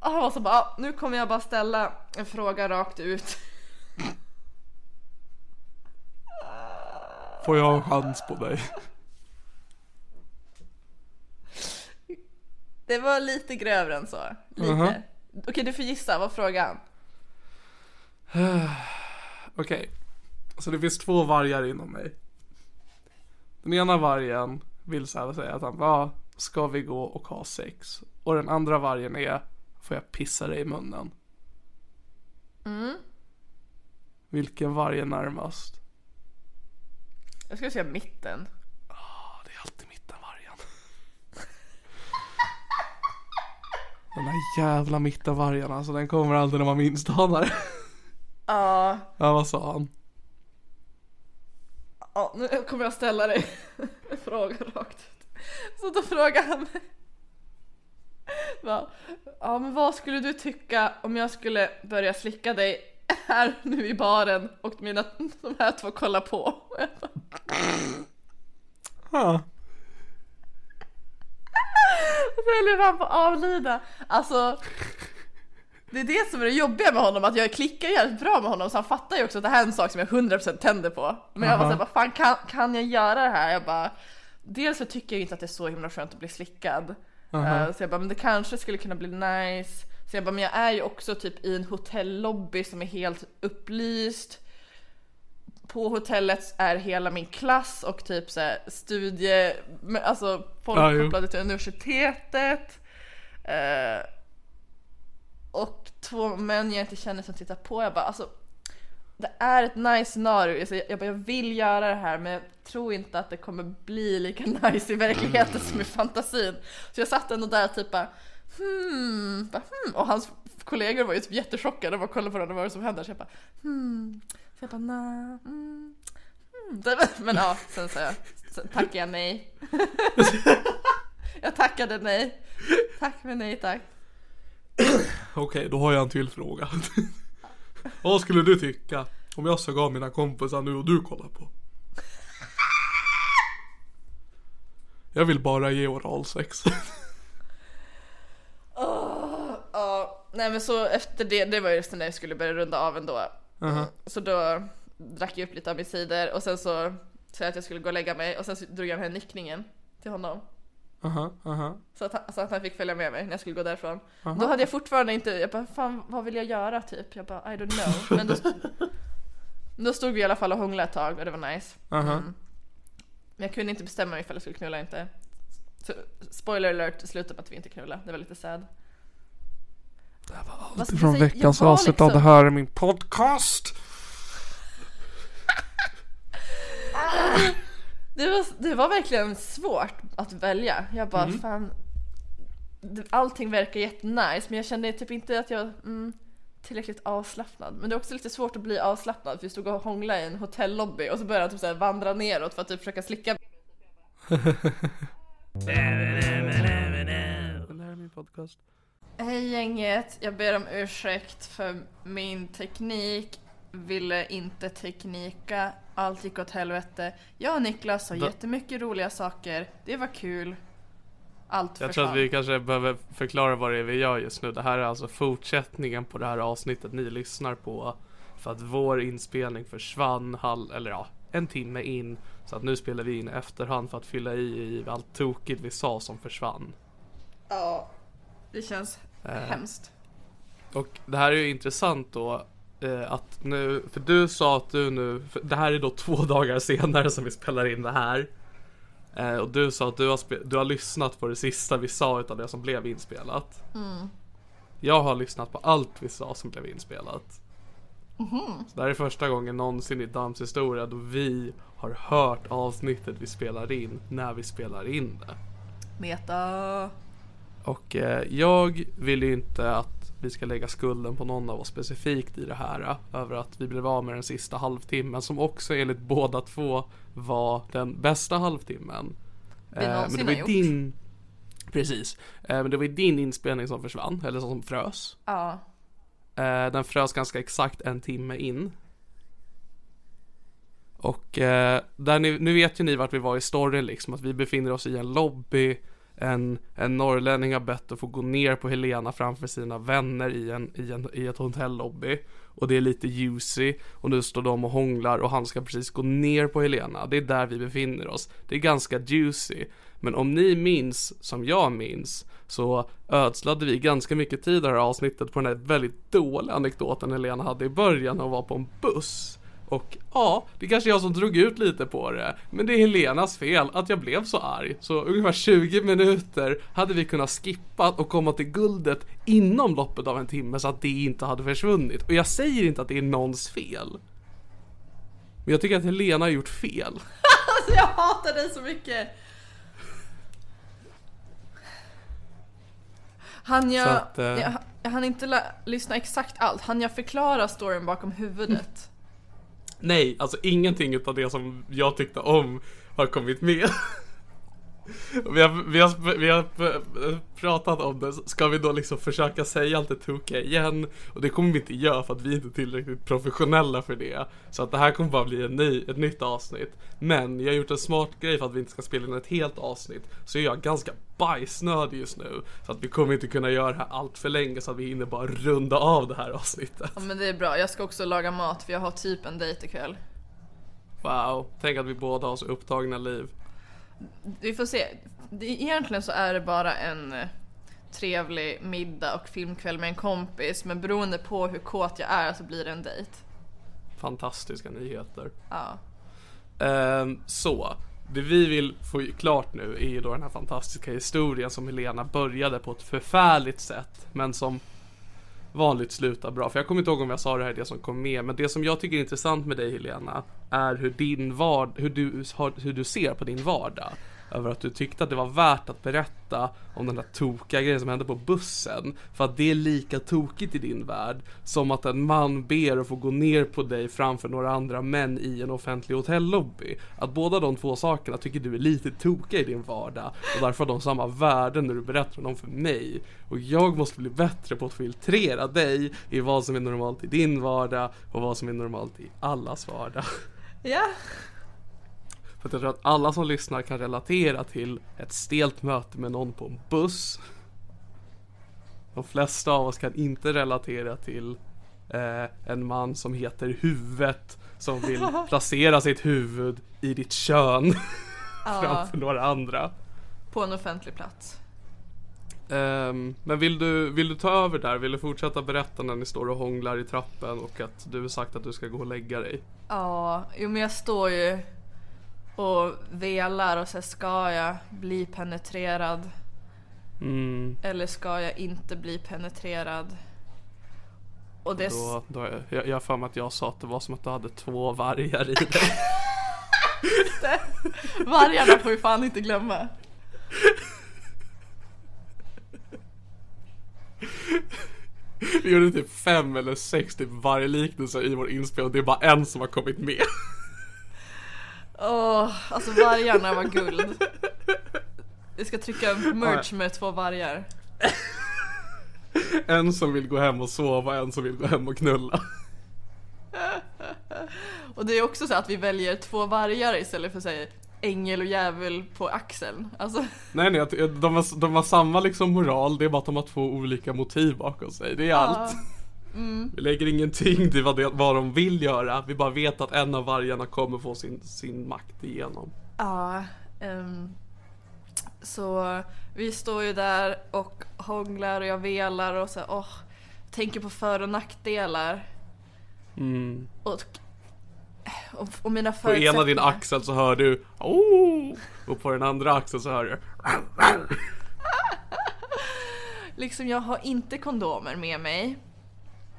Han var så bara, "Ah, nu kommer jag bara ställa en fråga rakt ut. Får jag en chans på dig? Det var lite grövre än så. Lite. Mhm. Okej, du får gissa, vad frågan? Okej. Så det finns två vargar inom mig. Den ena vargen vill så här säga att han bara, ska vi gå och ha sex? Och den andra vargen är, får jag pissa dig i munnen? Vilken varg är närmast? Jag skulle säga mitten. Ja, det är alltid mittenvargen. Den där jävla mittenvargen alltså, den kommer alltid när man minst anar. Ja, Ja, vad sa han? Ja, nu kommer jag ställa dig en fråga rakt ut. Så då frågar han mig. Va? Ja men vad skulle du tycka om jag skulle börja slicka dig här nu i baren och mina, de här två kollar på? Ja. Så höll jag på att avlida. Alltså det är det som är det jobbiga med honom, att jag klickar jävligt bra med honom så han fattar ju också att det här är en sak som jag 100% tänder på. Men jag var såhär, vad fan kan, kan jag göra det här? Jag bara, dels så tycker jag inte att det är så himla skönt att bli slickad. Eh, så jag bara, men det kanske skulle kunna bli nice. Så jag bara, men jag är ju också typ i en hotellobby som är helt upplyst. På hotellet är hela min klass och typ så här studie, alltså folk kopplade till universitetet. Eh, och två män jag inte känner som tittar på. Jag bara alltså det är ett nice scenario. Jag, jag, bara, jag vill göra det här men jag tror inte att det kommer bli lika nice i verkligheten som i fantasin. Så jag satt ändå där typ bara hmm, bara, hmm. och hans kollegor var ju typ jättechockade och kollade på varandra vad det som händer. Så jag bara hmm. Så jag bara nah, Mm. Hmm. hmm. Men ja, sen sa jag, sen tackade jag nej. jag tackade nej. Tack men nej tack. Okej, då har jag en till fråga. Vad skulle du tycka Om jag såg av mina kompisar nu och du kollar på. Jag vill bara ge oralsex. Ja, nej men så efter det, det var just när jag skulle börja runda av ändå. Så då drack jag upp lite av min cider och sen så sa jag att jag skulle gå och lägga mig och sen så drog jag den här nickningen till honom. Aha, aha. Så att, så att han fick följa med mig när jag skulle gå därifrån. Då hade jag fortfarande inte, jag bara fan vad vill jag göra typ? Jag bara I don't know. Men då, då stod vi i alla fall och hånglade ett tag och det var nice. Aha. Men jag kunde inte bestämma mig ifall jag skulle knulla eller inte. Så, spoiler alert, det slutade med att vi inte knullade. Det var lite sad. Vad ska jag Från säga? veckans var avsnitt av liksom- det här är min podcast. Det var, det var verkligen svårt att välja. Jag bara Mm. fan. Allting verkar jättenice men jag kände typ inte att jag var mm, tillräckligt avslappnad. Men det är också lite svårt att bli avslappnad för vi stod och hånglade i en hotellobby och så började han typ så här vandra neråt för att typ försöka slicka. Hej gänget, jag ber om ursäkt för min teknik. Ville inte teknika, allt gick åt helvete. Jag och Niklas Da- jättemycket roliga saker, det var kul. Allt Jag tror att vi kanske behöver förklara vad det är vi gör just nu. Det här är alltså fortsättningen på det här avsnittet ni lyssnar på. För att vår inspelning försvann, halv, eller ja, en timme in. Så att nu spelar vi in efterhand för att fylla i, i allt tokigt vi sa som försvann. Ja, det känns Eh. hemskt. Och det här är ju intressant då. Eh, att nu, för du sa att du nu, det här är då två dagar senare som vi spelar in det här. Eh, och du sa att du har, spe, du har lyssnat på det sista vi sa utav det som blev inspelat. Jag har lyssnat på allt vi sa som blev inspelat. Så det här är första gången någonsin i Dams historia då vi har hört avsnittet vi spelar in när vi spelar in det. Meta. Och eh, jag vill ju inte att vi ska lägga skulden på någon av oss specifikt i det här. eh, Över att vi blev av med den sista halvtimmen som också enligt båda två var den bästa halvtimmen. Vi någonsin har gjort. din Precis. Eh, men det var ju din inspelning som försvann, eller som frös. Ja. Eh, den frös ganska exakt en timme in. Och eh, där ni, nu vet ju ni vart vi var i storyn liksom, att vi befinner oss i en lobby. En, en norrlänning har bett att få gå ner på Helena framför sina vänner i, en, i, en, i ett hotellobby. Och det är lite juicy. Och nu står de och hånglar och han ska precis gå ner på Helena. Det är där vi befinner oss. Det är ganska juicy. Men om ni minns, som jag minns, så ödslade vi ganska mycket tid i det här avsnittet på den här väldigt dåliga anekdoten Helena hade i början när hon var på en buss. Och ja, det är kanske jag som drog ut lite på det. Men det är Helenas fel att jag blev så arg. Så ungefär 20 minuter hade vi kunnat skippa och komma till guldet inom loppet av en timme så att det inte hade försvunnit. Och jag säger inte att det är någons fel. Men jag tycker att Helena har gjort fel. Alltså jag hatar dig så mycket. Han jag, att, eh, jag, hann inte lyssna exakt allt. Han jag förklara storyn bakom huvudet. Nej, alltså ingenting utav det som jag tyckte om har kommit med. Vi har, vi, har, vi har p- pratat om det, ska vi då liksom försöka säga allt det tokiga igen? Och det kommer vi inte göra för att vi inte är tillräckligt professionella för det. Så att det här kommer bara bli en ny, ett nytt avsnitt. Men jag har gjort en smart grej för att vi inte ska spela in ett helt avsnitt. Så jag är ganska bajsnödig just nu. Så att vi kommer inte kunna göra det här allt för länge så att vi hinner bara runda av det här avsnittet. Ja men det är bra, jag ska också laga mat för jag har typ en dejt ikväll. Wow, tänk att vi båda har så upptagna liv. Vi får se. Egentligen så är det bara en eh, trevlig middag och filmkväll med en kompis men beroende på hur kåt jag är så blir det en dejt. Fantastiska nyheter. Ja. Ehm, så, det vi vill få klart nu är ju då den här fantastiska historien som Helena började på ett förfärligt sätt men som vanligt slutar bra. För jag kommer inte ihåg om jag sa det här det som kom med men det som jag tycker är intressant med dig Helena är hur din vardag, hur du, hur du ser på din vardag över att du tyckte att det var värt att berätta om den där tokiga grejen som hände på bussen. För att det är lika tokigt i din värld som att en man ber att få gå ner på dig framför några andra män i en offentlig hotellobby. Att båda de två sakerna tycker du är lite tokiga i din vardag och därför har de samma värde när du berättar om dem för mig. Och jag måste bli bättre på att filtrera dig i vad som är normalt i din vardag och vad som är normalt i allas vardag. Ja. För att jag tror att alla som lyssnar kan relatera till ett stelt möte med någon på en buss. De flesta av oss kan inte relatera till eh, en man som heter Huvudet som vill placera sitt huvud i ditt kön framför några andra. På en offentlig plats. Ehm, men vill du, vill du ta över där? Vill du fortsätta berätta när ni står och hånglar i trappen och att du har sagt att du ska gå och lägga dig? Ja, jo men jag står ju och velar och så ska jag bli penetrerad? Mm, Eller ska jag inte bli penetrerad? Och det... då, då, jag, har för mig att jag sa att det var som att du hade två vargar i dig. Vargarna får vi fan inte glömma. Vi gjorde typ fem eller sex typ vargliknelser i vår inspelning. Det är bara en som har kommit med. Åh, alltså vargarna var guld. Vi ska trycka merch med två vargar. En som vill gå hem och sova, en som vill gå hem och knulla. Och det är också så att vi väljer två vargar istället för säg ängel och djävul på axeln. Alltså, Nej nej, att de har, de har samma liksom moral, det är bara att de har två olika motiv bakom sig. Det är allt. Vi lägger ingen tyngd i vad, det, vad de vill göra, vi bara vet att en av vargarna kommer få sin, sin makt igenom. ja. ehm, så vi står ju där och hånglar och jag velar och så åh, tänker på för och nackdelar. Mm. Och, och, och mina På ena din förutsättningar. axel så hör du oh! Och på den andra axeln så hör du Liksom jag har inte kondomer med mig.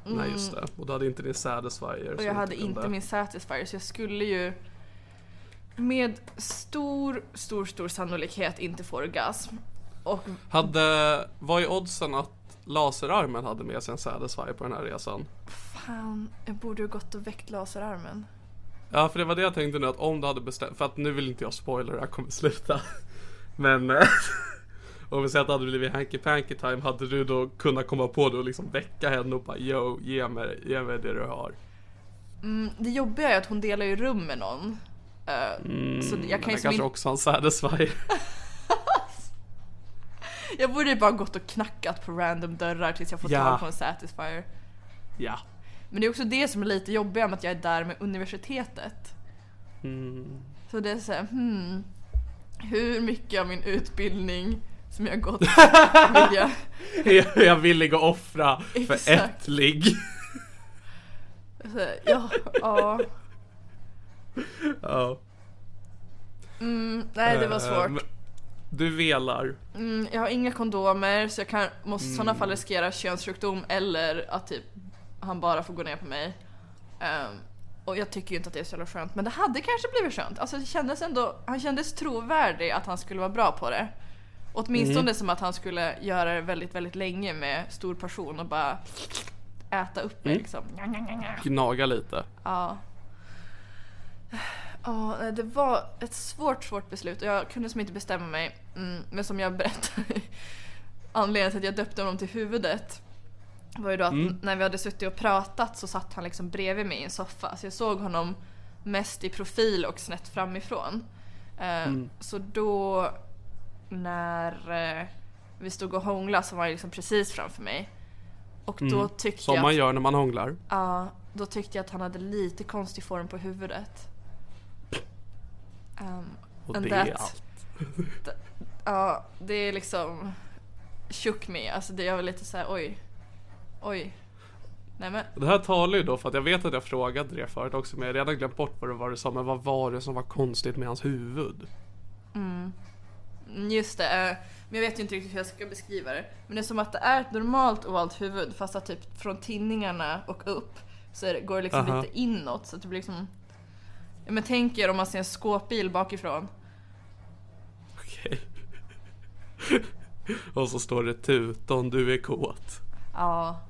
Nej just det, och du hade inte din Satisfyer Och jag hade inte min Satisfyer så jag skulle ju med stor, stor, stor sannolikhet inte få orgasm. Och Hade, vad är oddsen att laserarmen hade med sig en Satisfyer på den här resan? fan, jag borde ju gått och väckt laserarmen. Ja för det var det jag tänkte nu att om du hade bestämt, för att nu vill inte jag spoila hur det här kommer sluta Men eh, Om vi säger att det hade blivit Hanky Panky time, hade du då kunnat komma på det och liksom väcka henne och bara yo, ge mig, ge mig det du har? Mm, det jobbiga är att hon delar ju rum med någon. Eh, så jag kan som kanske in... också har en Satisfyer Jag borde ju bara gått och knackat på random dörrar tills jag fått Ja. tag på en Satisfyer. Ja Men det är också det som är lite jobbigt med att jag är där med universitetet. mm. Så det är såhär, hmm. Hur mycket av min utbildning som jag gått vill jag... Jag är villig att offra för ett ligg Så, ja, ja. Ja Mm, nej det var Eh, svårt. men Du velar Mm, jag har inga kondomer så jag kan, måste i sådana fall riskera könssjukdom eller att typ han bara får gå ner på mig. Ehm, och jag tycker ju inte att det är så jävla skönt men det hade kanske blivit skönt. Alltså det kändes ändå, han kändes trovärdig att han skulle vara bra på det. Åtminstone som att han skulle göra det väldigt, väldigt länge med stor passion och bara äta upp mig liksom. Gnaga lite Ja. Ja, nej, det var ett svårt, svårt beslut och jag kunde som inte bestämma mig. Mm, men som jag berättade, anledningen till att jag döpte honom till huvudet var ju då att när vi hade suttit och pratat så satt han liksom bredvid mig i en soffa. Så jag såg honom mest i profil och snett framifrån. Eh, Så då när eh, vi stod och hånglade så var han liksom precis framför mig. Och då tyckte Som jag... man gör när man hånglar Ja, då tyckte jag att han hade lite konstig form på huvudet. Um, Och det är that- allt Ja, det är liksom shook me. Alltså det jag var lite så här: oj. Oj. Nej men, Det här talar ju då för att jag vet att jag frågade det förut också men jag har redan glömt bort vad det var du sa men vad var det som var konstigt med hans huvud? mm, just det. eh, Men jag vet ju inte riktigt hur jag ska beskriva det. Men det är som att det är ett normalt ovalt huvud fast att typ från tinningarna och upp så det, går det liksom Aha. lite inåt så att det blir liksom Ja men tänk er om man ser en skåpbil bakifrån. Okej. Och så står det tuton, du är kåt. Ja.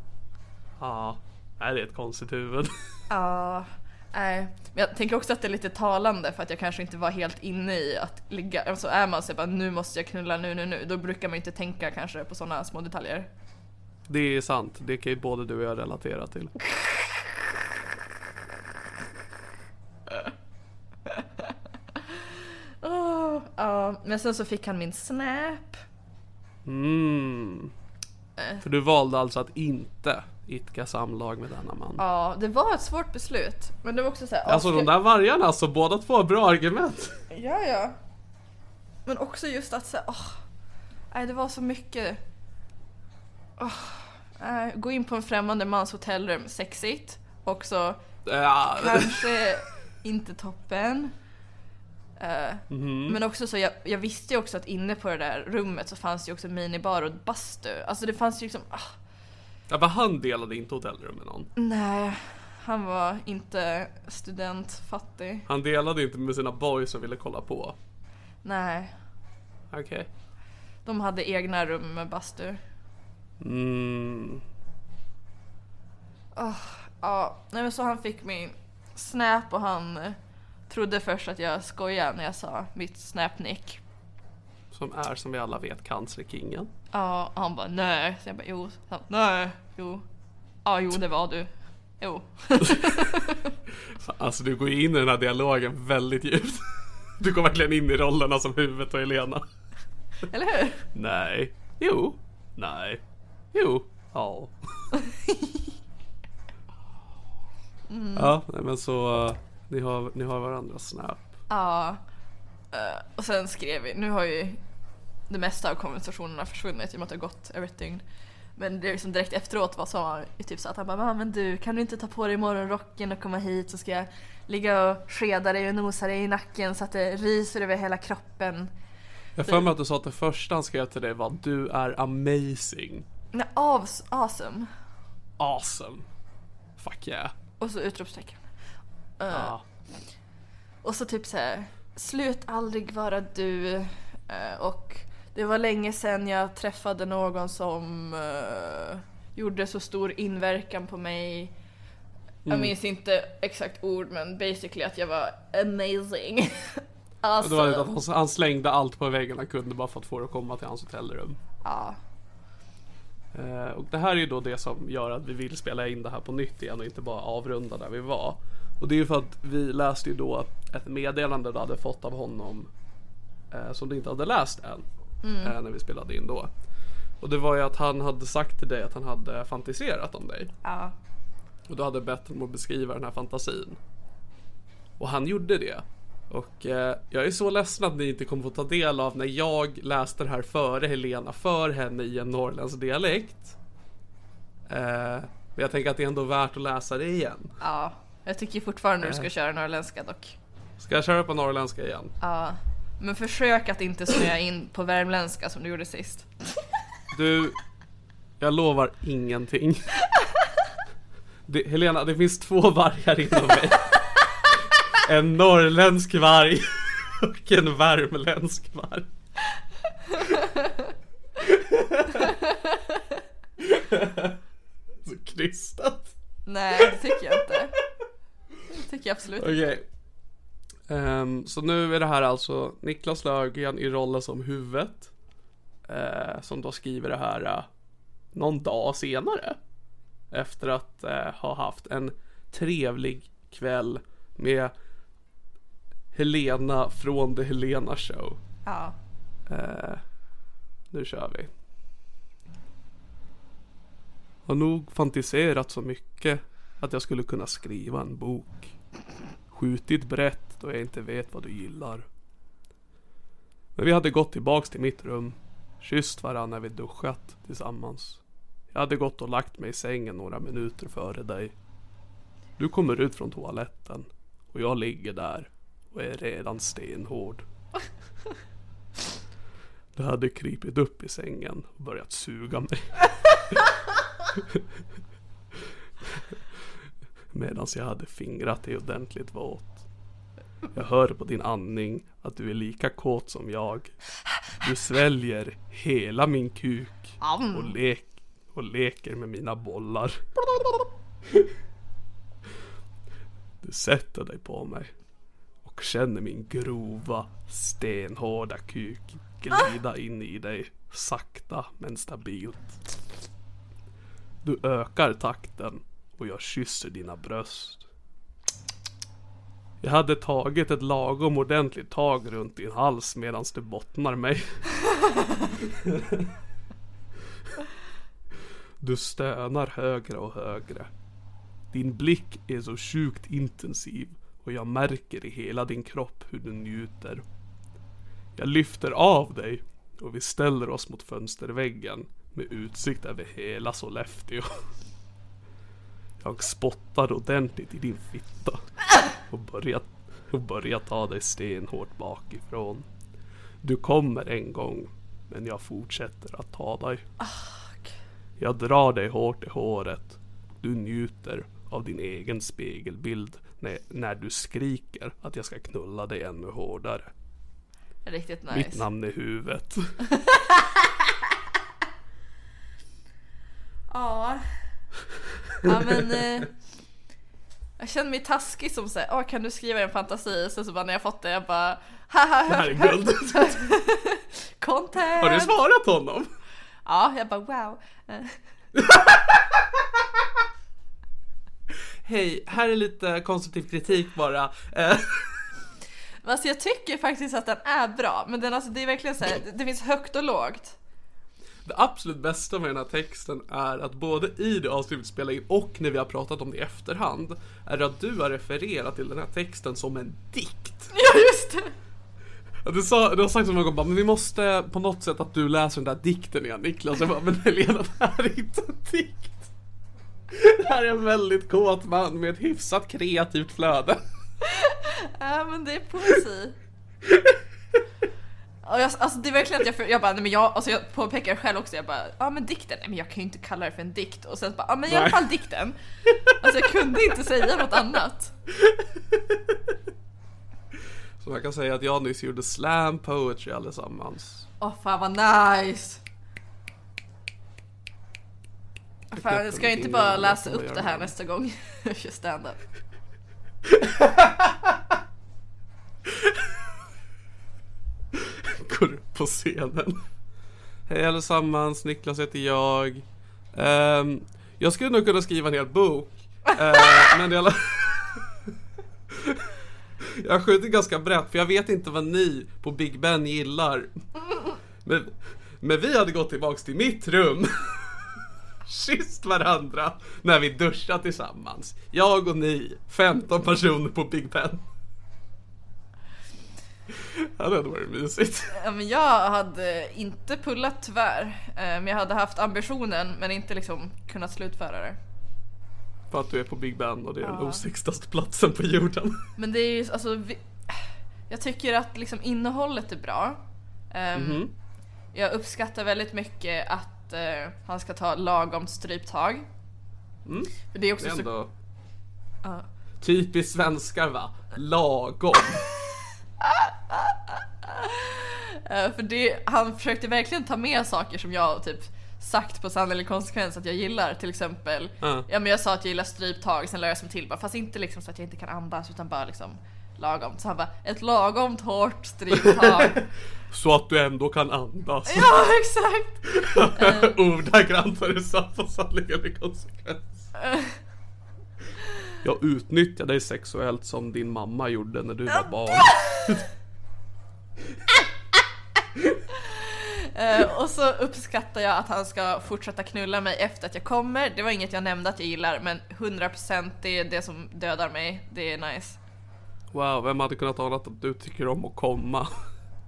Ja, nej, det är ett konstigt huvud. Ja. Nej. Men jag tänker också att det är lite talande för att jag kanske inte var helt inne i att ligga. Alltså är man så bara nu måste jag knulla nu, nu, nu. Då brukar man inte tänka kanske på sådana små detaljer. Det är sant, det kan ju både du och jag relatera till. Åh, ja, men sen så fick han min snap. Mm. För du valde alltså att inte idka samlag med denna man. Ja, det var ett svårt beslut. Men det var också så här, Alltså de där vargarna, alltså båda två bra argument. Ja, ja. Men också just att säga, åh, nej det var så mycket. Åh, nej, gå in på en främmande mans hotellrum, sexigt. Också Ja, kanske inte toppen. Eh, Mhm. Men också så, jag, jag visste ju också att inne på det där rummet så fanns det ju också minibar och bastu. Alltså det fanns ju liksom, ah, ja, men han delade inte hotellrum med någon. nej. Han var inte studentfattig. Han delade inte med sina boys som ville kolla på. Nej. Okej. De hade egna rum med bastu. Mm. Ja, nej men så han fick min snap och han eh, trodde först att jag skojade när jag sa mitt snapnick. Som är som vi alla vet cancerkingen. Ja, och han bara nej. Så jag bara jo. Så han, nej, jo. Ja, jo det var du. Jo. Alltså du går ju in i den här dialogen väldigt djupt. Du går verkligen in i rollerna som huvudet och Helena. Eller hur? Nej. Jo. Nej. Jo. Ja. Ja, nej, men så uh, ni har, ni har varandras snap. Ja. Eh, och sen skrev vi, nu har ju det mesta av konversationerna försvunnit i och med att det har gått över ett dygn. Men det är liksom direkt efteråt var så typ så att han bara "Ah, men du kan du inte ta på dig morgonrocken och komma hit så ska jag ligga och skeda dig och nosa dig i nacken så att det ryser över hela kroppen. Jag för mig att du sa att det första han skrev till dig var du är amazing. Nej, av, awesome. Awesome. Fuck yeah. Och så utropstecken. Eh, Ja. Och så typ så här, slut aldrig vara du. Eh, och det var länge sedan jag träffade någon som eh, gjorde så stor inverkan på mig. Jag minns inte exakt ord men basically att jag var amazing. Alltså, Det var att han, han slängde allt på väggen han kunde bara för att få det att komma till hans hotellrum. ja. Eh, och det här är ju då det som gör att vi vill spela in det här på nytt igen och inte bara avrunda där vi var. Och det är ju för att vi läste ju då ett meddelande du hade fått av honom eh, som du inte hade läst än. Eh, när vi spelade in då. Och det var ju att han hade sagt till dig att han hade fantiserat om dig. ja. Och du hade bett honom att beskriva den här fantasin. Och han gjorde det. Och eh, jag är så ledsen att ni inte kommer få ta del av när jag läste det här före Helena för henne i en norrländsk dialekt. Eh, men jag tänker att det är ändå värt att läsa det igen. ja. Jag tycker fortfarande du ska köra norrländska dock. Ska jag köra på norrländska igen? Ja. Men försök att inte snöa in på värmländska som du gjorde sist. Du, jag lovar ingenting. Det, Helena, det finns två vargar inom mig. En norrländsk varg och en värmländsk varg. Så krystat. Nej, det tycker jag inte. Det tycker jag absolut inte. Okej. Ehm, så nu är det här alltså Niklas Löfgren i rollen som huvudet. eh, som då skriver det här eh, någon dag senare. Efter att eh, ha haft en trevlig kväll med Helena från The Helena Show. Ja. Eh, nu kör vi. Har nog fantiserat så mycket att jag skulle kunna skriva en bok. Skjutit brett då jag inte vet vad du gillar. Men vi hade gått tillbaks till mitt rum. Kysst varandra när vi duschat tillsammans. Jag hade gått och lagt mig i sängen några minuter före dig. Du kommer ut från toaletten och jag ligger där och är redan stenhård. Du hade krypit upp i sängen och börjat suga mig. Medan jag hade fingrat dig ordentligt våt. Jag hör på din andning att du är lika kåt som jag. Du sväljer hela min kuk och, lek och leker med mina bollar. Du sätter dig på mig och känner min grova, stenhårda kuk glida in i dig sakta men stabilt. Du ökar takten och jag kysser dina bröst. Jag hade tagit ett lagom ordentligt tag runt din hals medan du bottnar mig. Du stönar högre och högre. Din blick är så sjukt intensiv och jag märker i hela din kropp hur du njuter. Jag lyfter av dig och vi ställer oss mot fönsterväggen med utsikt över hela Sollefteå. Jag spottar ordentligt i din fitta och börjar, och börjar ta dig stenhårt bakifrån. Du kommer en gång, men jag fortsätter att ta dig. Jag drar dig hårt i håret. Du njuter av din egen spegelbild när, när du skriker att jag ska knulla dig ännu hårdare. Riktigt nice. Mitt namn är huvudet. Ja. Ja men eh, Jag känner mig taskig som säger, åh kan du skriva en fantasi? Sen så bara när jag fått det jag bara haha Det här är guld. Content! Har du svarat honom? Ja, jag bara wow. Hej, här är lite konstruktiv kritik bara. Alltså jag tycker faktiskt att den är bra, men den alltså, det är verkligen så här, det finns högt och lågt. Det absolut bästa med den här texten är att både i det avsnitt vi spelar in och när vi har pratat om det i efterhand är att du har refererat till den här texten som en dikt. Ja just det! Du, sa, du har sagt många gånger bara, men vi måste på något sätt att du läser den där dikten igen Niklas. Jag bara, men Helena det här är inte en dikt. Det här är en väldigt kåt man med ett hyfsat kreativt flöde. Ja men det är poesi. Och jag, alltså det är verkligen att jag, för- jag bara, nej men jag, alltså jag påpekar själv också, jag bara, ja men dikten, nej men jag kan ju inte kalla det för en dikt. Och sen bara, ja men i alla fall dikten. Alltså jag kunde inte säga något annat. Så man kan säga att jag nyss gjorde slam poetry allesammans. Åh fan vad nice! Fan, ska jag inte bara läsa upp det här nästa gång jag kör standup? människor på scenen. Hej allesammans, Niklas heter jag. Um, jag skulle nog kunna skriva en hel bok. Uh, men det alla... Jag har skjutit ganska brett för jag vet inte vad ni på Big Ben gillar. Men, men vi hade gått tillbaks till mitt rum. Kysst varandra när vi duschar tillsammans. Jag och ni, 15 personer på Big Ben. Ja, det hade varit mysigt. Ja, men jag hade inte pullat tyvärr. Eh, Men jag hade haft ambitionen men inte liksom kunnat slutföra det. För att du är på Big Ben och det är den osiktaste platsen på jorden. Men det är ju alltså, vi, jag tycker att liksom innehållet är bra. Ehm, Jag uppskattar väldigt mycket att eh, han ska ta lagom stryptag. För det är också Det är så, ändå Ja. typiskt svenskar va? Lagom. eh, för det, han försökte verkligen ta med saker som jag typ sagt på sann eller konsekvens att jag gillar. Till exempel, Ja. ja men jag sa att jag gillar stryptag, sen la jag som till bara, fast inte liksom så att jag inte kan andas utan bara liksom lagom. Så han bara, ett lagomt hårt stryptag. Så att du ändå kan andas. ja exakt! Ordagrant vad du sa på sanning eller konsekvens. Jag utnyttjar dig sexuellt som din mamma gjorde när du var barn. Eh, och så uppskattar jag att han ska fortsätta knulla mig efter att jag kommer. Det var inget jag nämnde att jag gillar, men 100% det är det som dödar mig. Det är nice. Wow, vem hade kunnat ana att du tycker om att komma?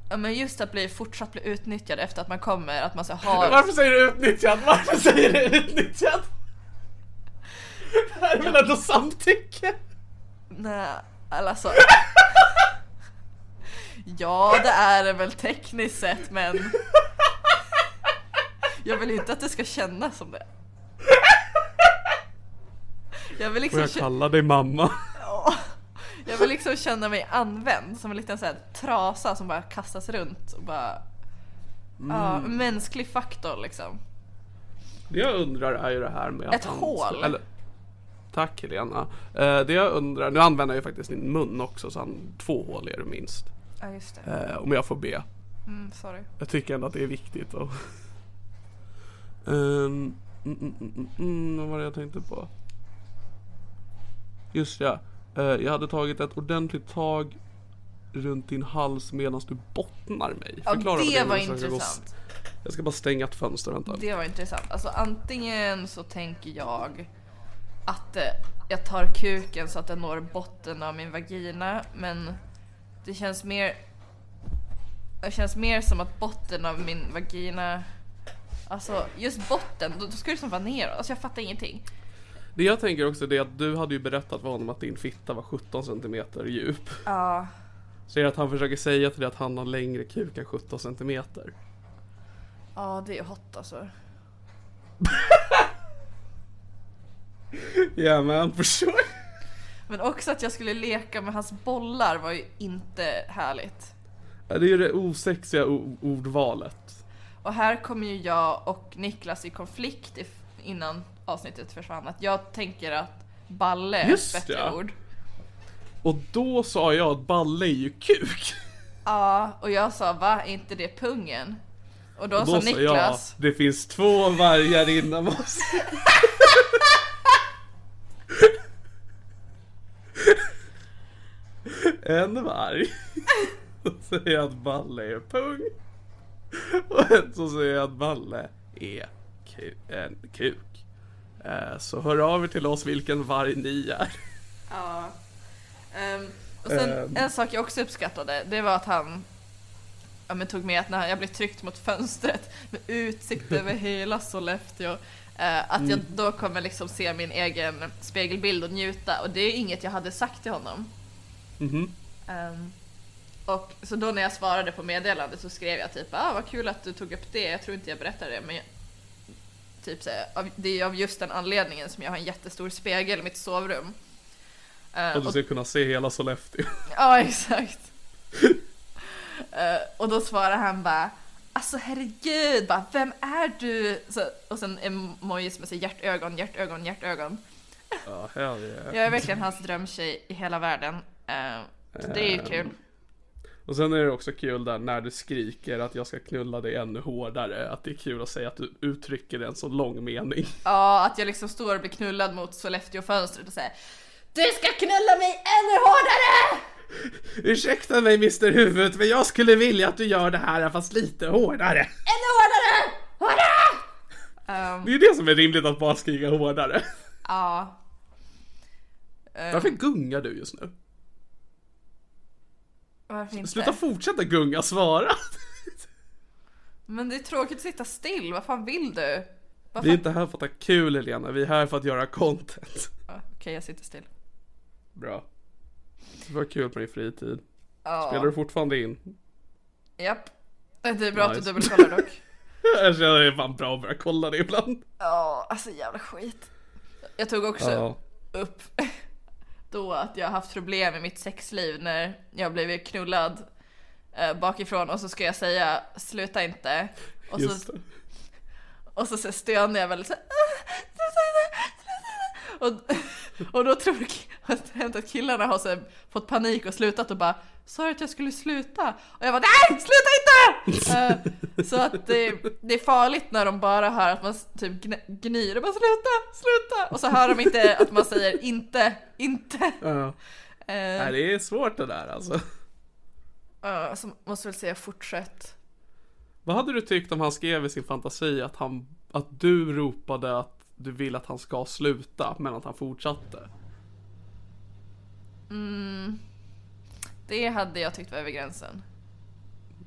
Ja, men just att bli fortsatt bli utnyttjad efter att man kommer, att man så har... Varför säger du utnyttjad? Varför säger du utnyttjad? Det här är väl ändå samtycke? Nej, alltså... Ja, det är det väl tekniskt sett, men... Jag vill inte att det ska kännas som det. Jag vill Får liksom... jag kä- kalla dig mamma? Jag Jag vill liksom känna mig använd som en liten så här trasa som bara kastas runt och bara... Ja, Mm. mänsklig faktor liksom. Det jag undrar är ju det här med Ett att hål. Eller, tack Helena. Eh, det jag undrar, nu använder jag ju faktiskt din mun också så han, två hål är det minst. Ja just det. Eh, om jag får be. Mm, sorry. Jag tycker ändå att det är viktigt. Och Ehm, mm, mm, mm, mm, mm, vad var det jag tänkte på? Just ja. Eh, jag hade tagit ett ordentligt tag runt din hals medan du bottnar mig. Ja Förklara det för var intressant. Jag ska bara stänga ett fönster, vänta. Det var intressant. Alltså antingen så tänker jag att eh, jag tar kuken så att den når botten av min vagina men det känns mer det känns mer som att botten av min vagina Alltså just botten, då, då ska det som vara neråt. Alltså jag fattar ingenting. Det jag tänker också det är att du hade ju berättat för honom att din fitta var 17 centimeter djup. Ja. Så är det att han försöker säga till dig att han har längre kuk än 17 centimeter. Ja det är hot alltså. Yeah man, for sure. Men också att jag skulle leka med hans bollar var ju inte härligt. Ja, Det är ju det osexiga ordvalet. Och här kommer ju jag och Niklas i konflikt innan avsnittet försvann. Att jag tänker att balle är Just ett bättre ja. ord. Och då sa jag att balle är ju kuk. Ja, och jag sa va, är inte det pungen? Och då, Och då sa sa jag, Niklas, det finns två vargar inom oss. en varg. Så säger jag att balle är pung. Och en så säger jag att balle är ku- en kuk. Eh, Så hör av er till oss vilken varg ni är. ja. Ehm, och sen Ehm. en sak jag också uppskattade, det var att han ja, men tog med att när jag blev tryckt mot fönstret med utsikt över hela Sollefteå, eh, att jag då kommer liksom se min egen spegelbild och njuta. Och det är inget jag hade sagt till honom. Mhm. Ehm, och så då när jag svarade på meddelandet så skrev jag typ ah vad kul att du tog upp det, jag tror inte jag berättade det men jag, typ så av, det är av just den anledningen som jag har en jättestor spegel i mitt sovrum. Eh, Och du och, ska kunna se hela Sollefteå. ja exakt. Eh, och då svarade han bara Alltså herregud, bara, vem är du? Så, och sen emojis med här hjärtögon, hjärtögon, hjärtögon. Hell yeah. Jag är verkligen hans drömtjej i hela världen. Eh, så det är ju kul. Och sen är det också kul där när du skriker att jag ska knulla dig ännu hårdare. Att det är kul att säga att du uttrycker en så lång mening. Ja, att jag liksom står och blir knullad mot Sollefteå-fönstret och säger Du ska knulla mig ännu hårdare! Ursäkta mig Mr Huvud, men jag skulle vilja att du gör det här fast lite hårdare. Ännu hårdare! Hårdare! Um, Det är ju det som är rimligt att bara skrika hårdare. ja. Ehm, Varför gungar du just nu? varför inte? Sluta fortsätta gunga, svara. Men det är tråkigt att sitta still, vad fan vill du? Vad Vi är fan... inte här för att ha kul Helena, vi är här för att göra content. Ja, Okej, jag sitter still. Bra. Det var kul på din fritid. Ja, Spelar du fortfarande in? japp. Det är bra att Nice. du dubbelkollar dock. Jag känner det är fan bra att börja kolla det ibland. Ja, alltså jävla skit. Jag tog också Ja. upp då att jag har haft problem med mitt sexliv när jag blivit knullad eh, bakifrån och så ska jag säga sluta inte. Och Just så, det. och så, så stönar jag väldigt så "Ah, sluta inte, sluta inte." och, och då tror jag att det har hänt att killarna har så fått panik och slutat och bara Sa du att jag skulle sluta? Och jag bara NEJ! SLUTA INTE! Eh, så att det, det är farligt när de bara hör att man typ gn- gnyr och bara sluta, sluta! Och så hör de inte att man säger inte, inte. Ja. Nej, det är svårt det där alltså. ja, så måste väl säga fortsätt. Vad hade du tyckt om han skrev i sin fantasi att han, att du ropade att du vill att han ska sluta, men att han fortsatte? Det hade jag tyckt var över gränsen.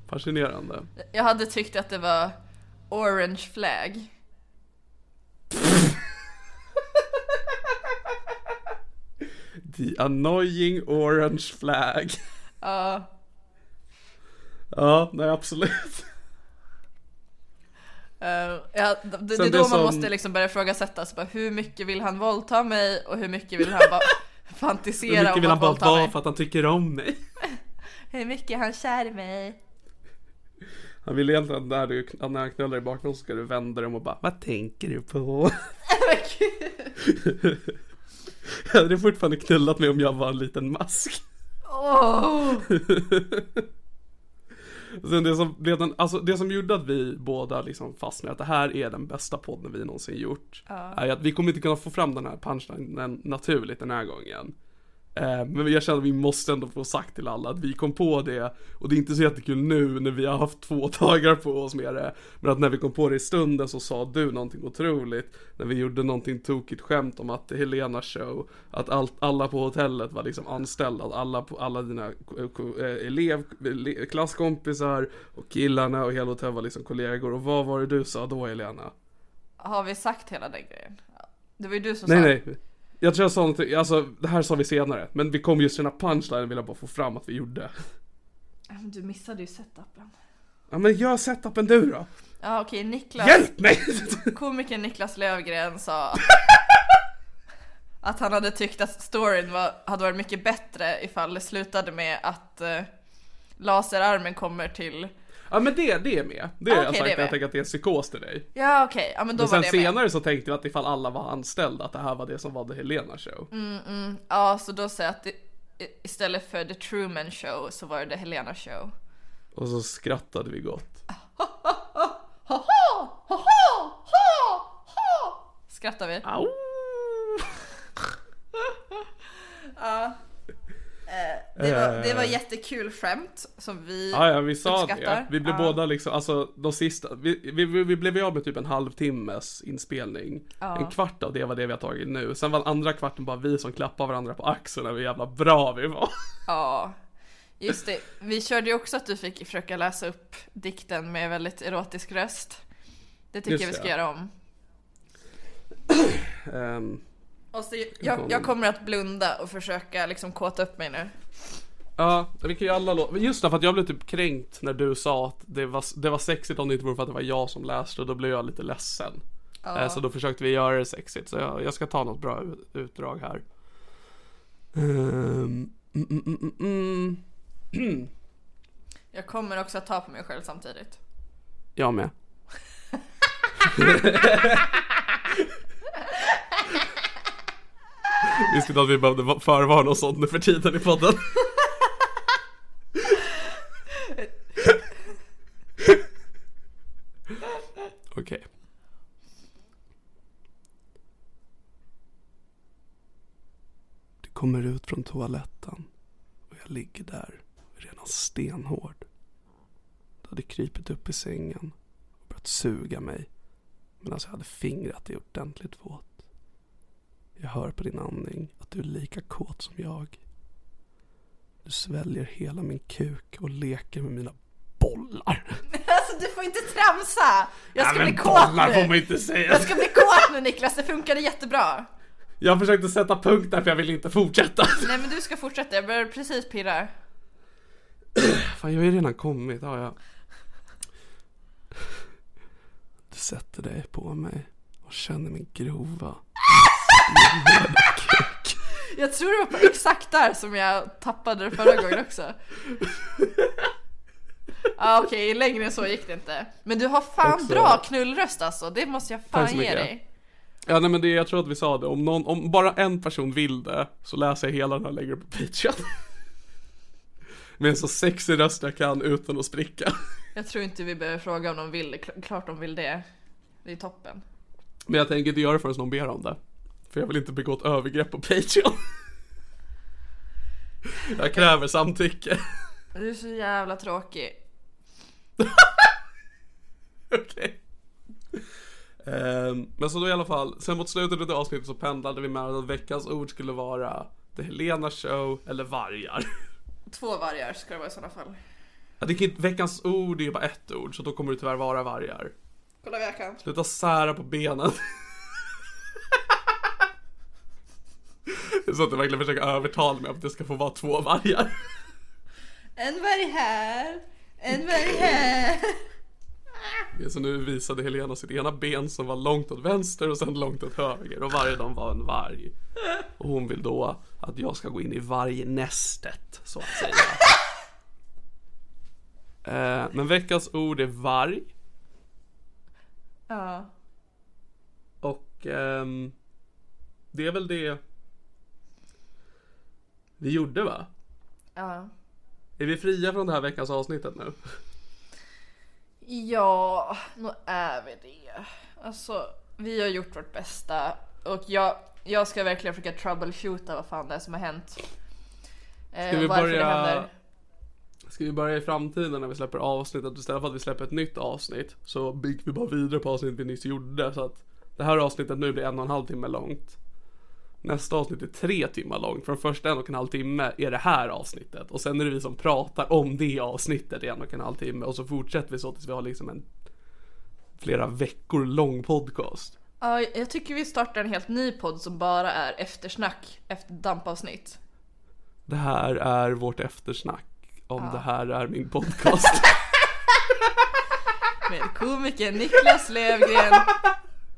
Fascinerande. Jag hade tyckt att det var orange flag. The annoying orange flag. Ja, Ja, nej absolut. Eh, ja, det, det är då man som- måste liksom börja ifrågasätta, så bara, hur mycket vill han våldta mig och hur mycket vill han bara Hur fantisera mycket om vill han bara mig. vara för att han tycker om mig? Hur mycket är han kär i mig? Han vill egentligen när, du, när han knullar i bakgrunden ska du vända dig om och bara Vad tänker du på? Jag hade fortfarande knullat mig om jag var en liten mask. Åh! Sen det som blev den, alltså det som gjorde att vi båda liksom fastnade att det här är den bästa podden vi någonsin gjort. Är att vi kommer inte kunna få fram den här punchlinen naturligt den här gången. Eh, Men jag känner att vi måste ändå få sagt till alla att vi kom på det och det är inte så jättekul nu när vi har haft två dagar på oss med det. Men att när vi kom på det i stunden så sa du någonting otroligt. När vi gjorde någonting tokigt skämt om att Helena show, att allt, alla på hotellet var liksom anställda, att alla, alla dina eh, elev, ele- klasskompisar och killarna och hela hotellet var liksom kollegor. Och vad var det du sa då Helena? Har vi sagt hela den grejen? Det var ju du som Nej sa nej. Jag tror jag sa någonting, alltså det här sa vi senare. Men vi kom just till den här punchlinen vill jag bara få fram att vi gjorde. Du missade ju setupen. Ja men gör setupen du då. Ja okej, Niklas, Hjälp mig! komikern Niklas Lövgren sa att han hade tyckt att storyn var, hade varit mycket bättre ifall det slutade med att eh, laserarmen kommer till ja men det, det är med. Det har Okej, jag sagt, med. jag tänker att det är en psykos till dig. Ja okej, ja men då Men var sen det med. senare så tänkte vi att ifall alla var anställda att det här var det som var The Helena show. Ja, så då säger jag att det, istället för The Truman Show så var det The Helena Show. Och så skrattade vi gott. Skrattar vi? Au! Det var, det var jättekul skämt som vi Ja, ja vi sa uppskattar. det. Vi blev Ja. båda liksom, alltså de sista, vi, vi, vi blev av med typ en halvtimmes inspelning. En kvart av det var det vi har tagit nu. Sen var andra kvarten bara vi som klappade varandra på axeln hur jävla bra vi var. Ja, just det. Vi körde ju också att du fick försöka läsa upp dikten med väldigt erotisk röst. Det tycker Just jag vi ska det. göra om. Ehm, Så, jag, jag kommer att blunda och försöka liksom kåta upp mig nu. ja, vi kan ju alla låta, just det för att jag blev typ kränkt när du sa att det var, det var sexigt om det inte vore för att det var jag som läste och då blev jag lite ledsen. Eh, Så då försökte vi göra det sexigt, så jag, jag ska ta något bra ut- utdrag här. Ehm, mm, mm, mm, mm, mm. Jag kommer också att ta på mig själv samtidigt. Jag med. Visste inte att vi behövde förvarna och sånt nu för tiden i podden. Okej. Du kommer ut från toaletten och jag ligger där redan stenhård. Du hade krypit upp i sängen och börjat suga mig medan jag hade fingrat det ordentligt våt. Jag hör på din andning att du är lika kåt som jag. Du sväljer hela min kuk och leker med mina bollar. Alltså du får inte tramsa! Jag ska Ja, bli kåt bollar nu! får man inte säga. Jag ska bli kåt nu Niklas, det funkade jättebra! Jag försökte sätta punkt där för jag vill inte fortsätta. Nej men du ska fortsätta, jag börjar precis pirra. Fan jag har ju redan kommit, har jag. Du sätter dig på mig och känner min grova. Jag tror det var på exakt där som jag tappade det förra gången också. Ja okej, längre än så gick det inte. Men du har fan Också- bra knullröst alltså, det måste jag fan ge dig. Ja nej men det, jag tror att vi sa det, om, någon, om bara en person vill det så läser jag hela den här upp på Patreon. Med en så sexig röst jag kan utan att spricka. Jag tror inte vi behöver fråga om de vill det, Kl- klart de vill det. Det är toppen. Men jag tänker inte göra det förrän någon ber om det. För jag vill inte begå ett övergrepp på Patreon. Jag kräver samtycke. Du är så jävla tråkig. Okej. Ehm, men så då i alla fall, sen mot slutet av det avsnittet så pendlade vi med att veckans ord skulle vara The Helena Show eller vargar. Två vargar ska det vara i sådana fall. Ja, det kan, inte- veckans ord är ju bara ett ord, så då kommer det tyvärr vara vargar. Kolla vad jag kan. Sluta sära på benen. Så att du verkligen försöker övertala mig om att det ska få vara två vargar. En varg här, en varg här. Ja, Så nu visade Helena sitt ena ben som var långt åt vänster och sen långt åt höger och varje dag var en varg. Och hon vill då att jag ska gå in i vargnästet, så att säga. Eh, men veckans ord är varg. Ja. Och ehm, det är väl det vi gjorde va? Ja. Är vi fria från det här veckans avsnittet nu? Ja, nu är vi det. Alltså, vi har gjort vårt bästa och jag, jag ska verkligen försöka troubleshoota vad fan det är som har hänt. Eh, Ska vi börja-. Ska vi börja i framtiden när vi släpper avsnitt att istället för att vi släpper ett nytt avsnitt så bygger vi bara vidare på avsnittet vi nyss gjorde så att det här avsnittet nu blir en och en halv timme långt. Nästa avsnitt är tre timmar långt. För den första en och en halv timme är det här avsnittet och sen är det vi som pratar om det avsnittet i en och en halv timme och så fortsätter vi så tills vi har liksom en flera veckor lång podcast. Ja, jag tycker vi startar en helt ny podd som bara är eftersnack efter dampavsnitt. Det här är vårt eftersnack om det här är min podcast. Med komikern Niklas Lövgren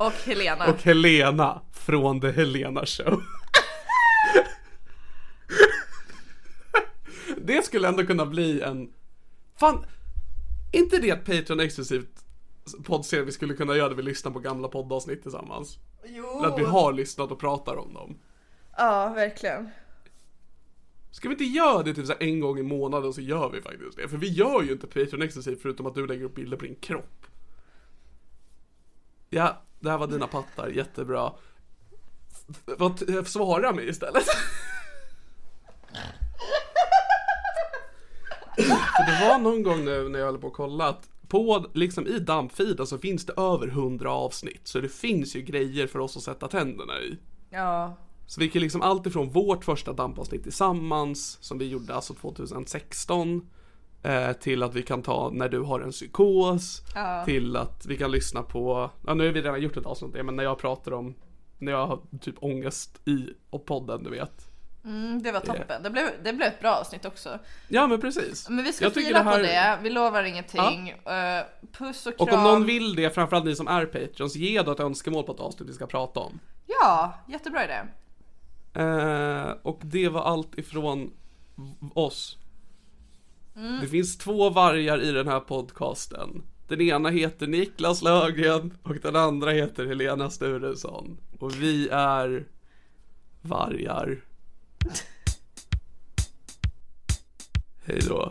och Helena. Och Helena från The Helena Show. det skulle ändå kunna bli en... Fan, inte det ett Patreon exklusivt poddserie vi skulle kunna göra där vi lyssnar på gamla poddavsnitt tillsammans? Jo! Eller att vi har lyssnat och pratar om dem. Ja, verkligen. Ska vi inte göra det typ så en gång i månaden så gör vi faktiskt det. För vi gör ju inte Patreon exklusivt förutom att du lägger upp bilder på din kropp. Ja, det här var dina pattar, jättebra. Vad, svara mig istället. För det var någon gång nu när jag höll på att kolla att på, liksom i dampfeeden så finns det över 100 avsnitt. Så det finns ju grejer för oss att sätta tänderna i. Ja. Så vi kan liksom allt ifrån vårt första dampavsnitt tillsammans, som vi gjorde alltså 2016, eh, till att vi kan ta när du har en psykos, till att vi kan lyssna på, ja nu har vi redan gjort ett avsnitt det, men när jag pratar om, när jag har typ ångest i och podden, du vet. Mm, det var toppen. Det, blev, det blev ett bra avsnitt också. Ja men precis. Men vi ska Jag fila det här- på det. Vi lovar ingenting. Eh, puss och kram. Och om någon vill det, framförallt ni som är Patreons, ge då ett önskemål på ett avsnitt vi ska prata om. Ja, jättebra idé. Eh, och det var allt ifrån v- det finns två vargar i den här podcasten. Den ena heter Niklas Löfgren och den andra heter Helena Sturesson. Och vi är vargar. Hej då.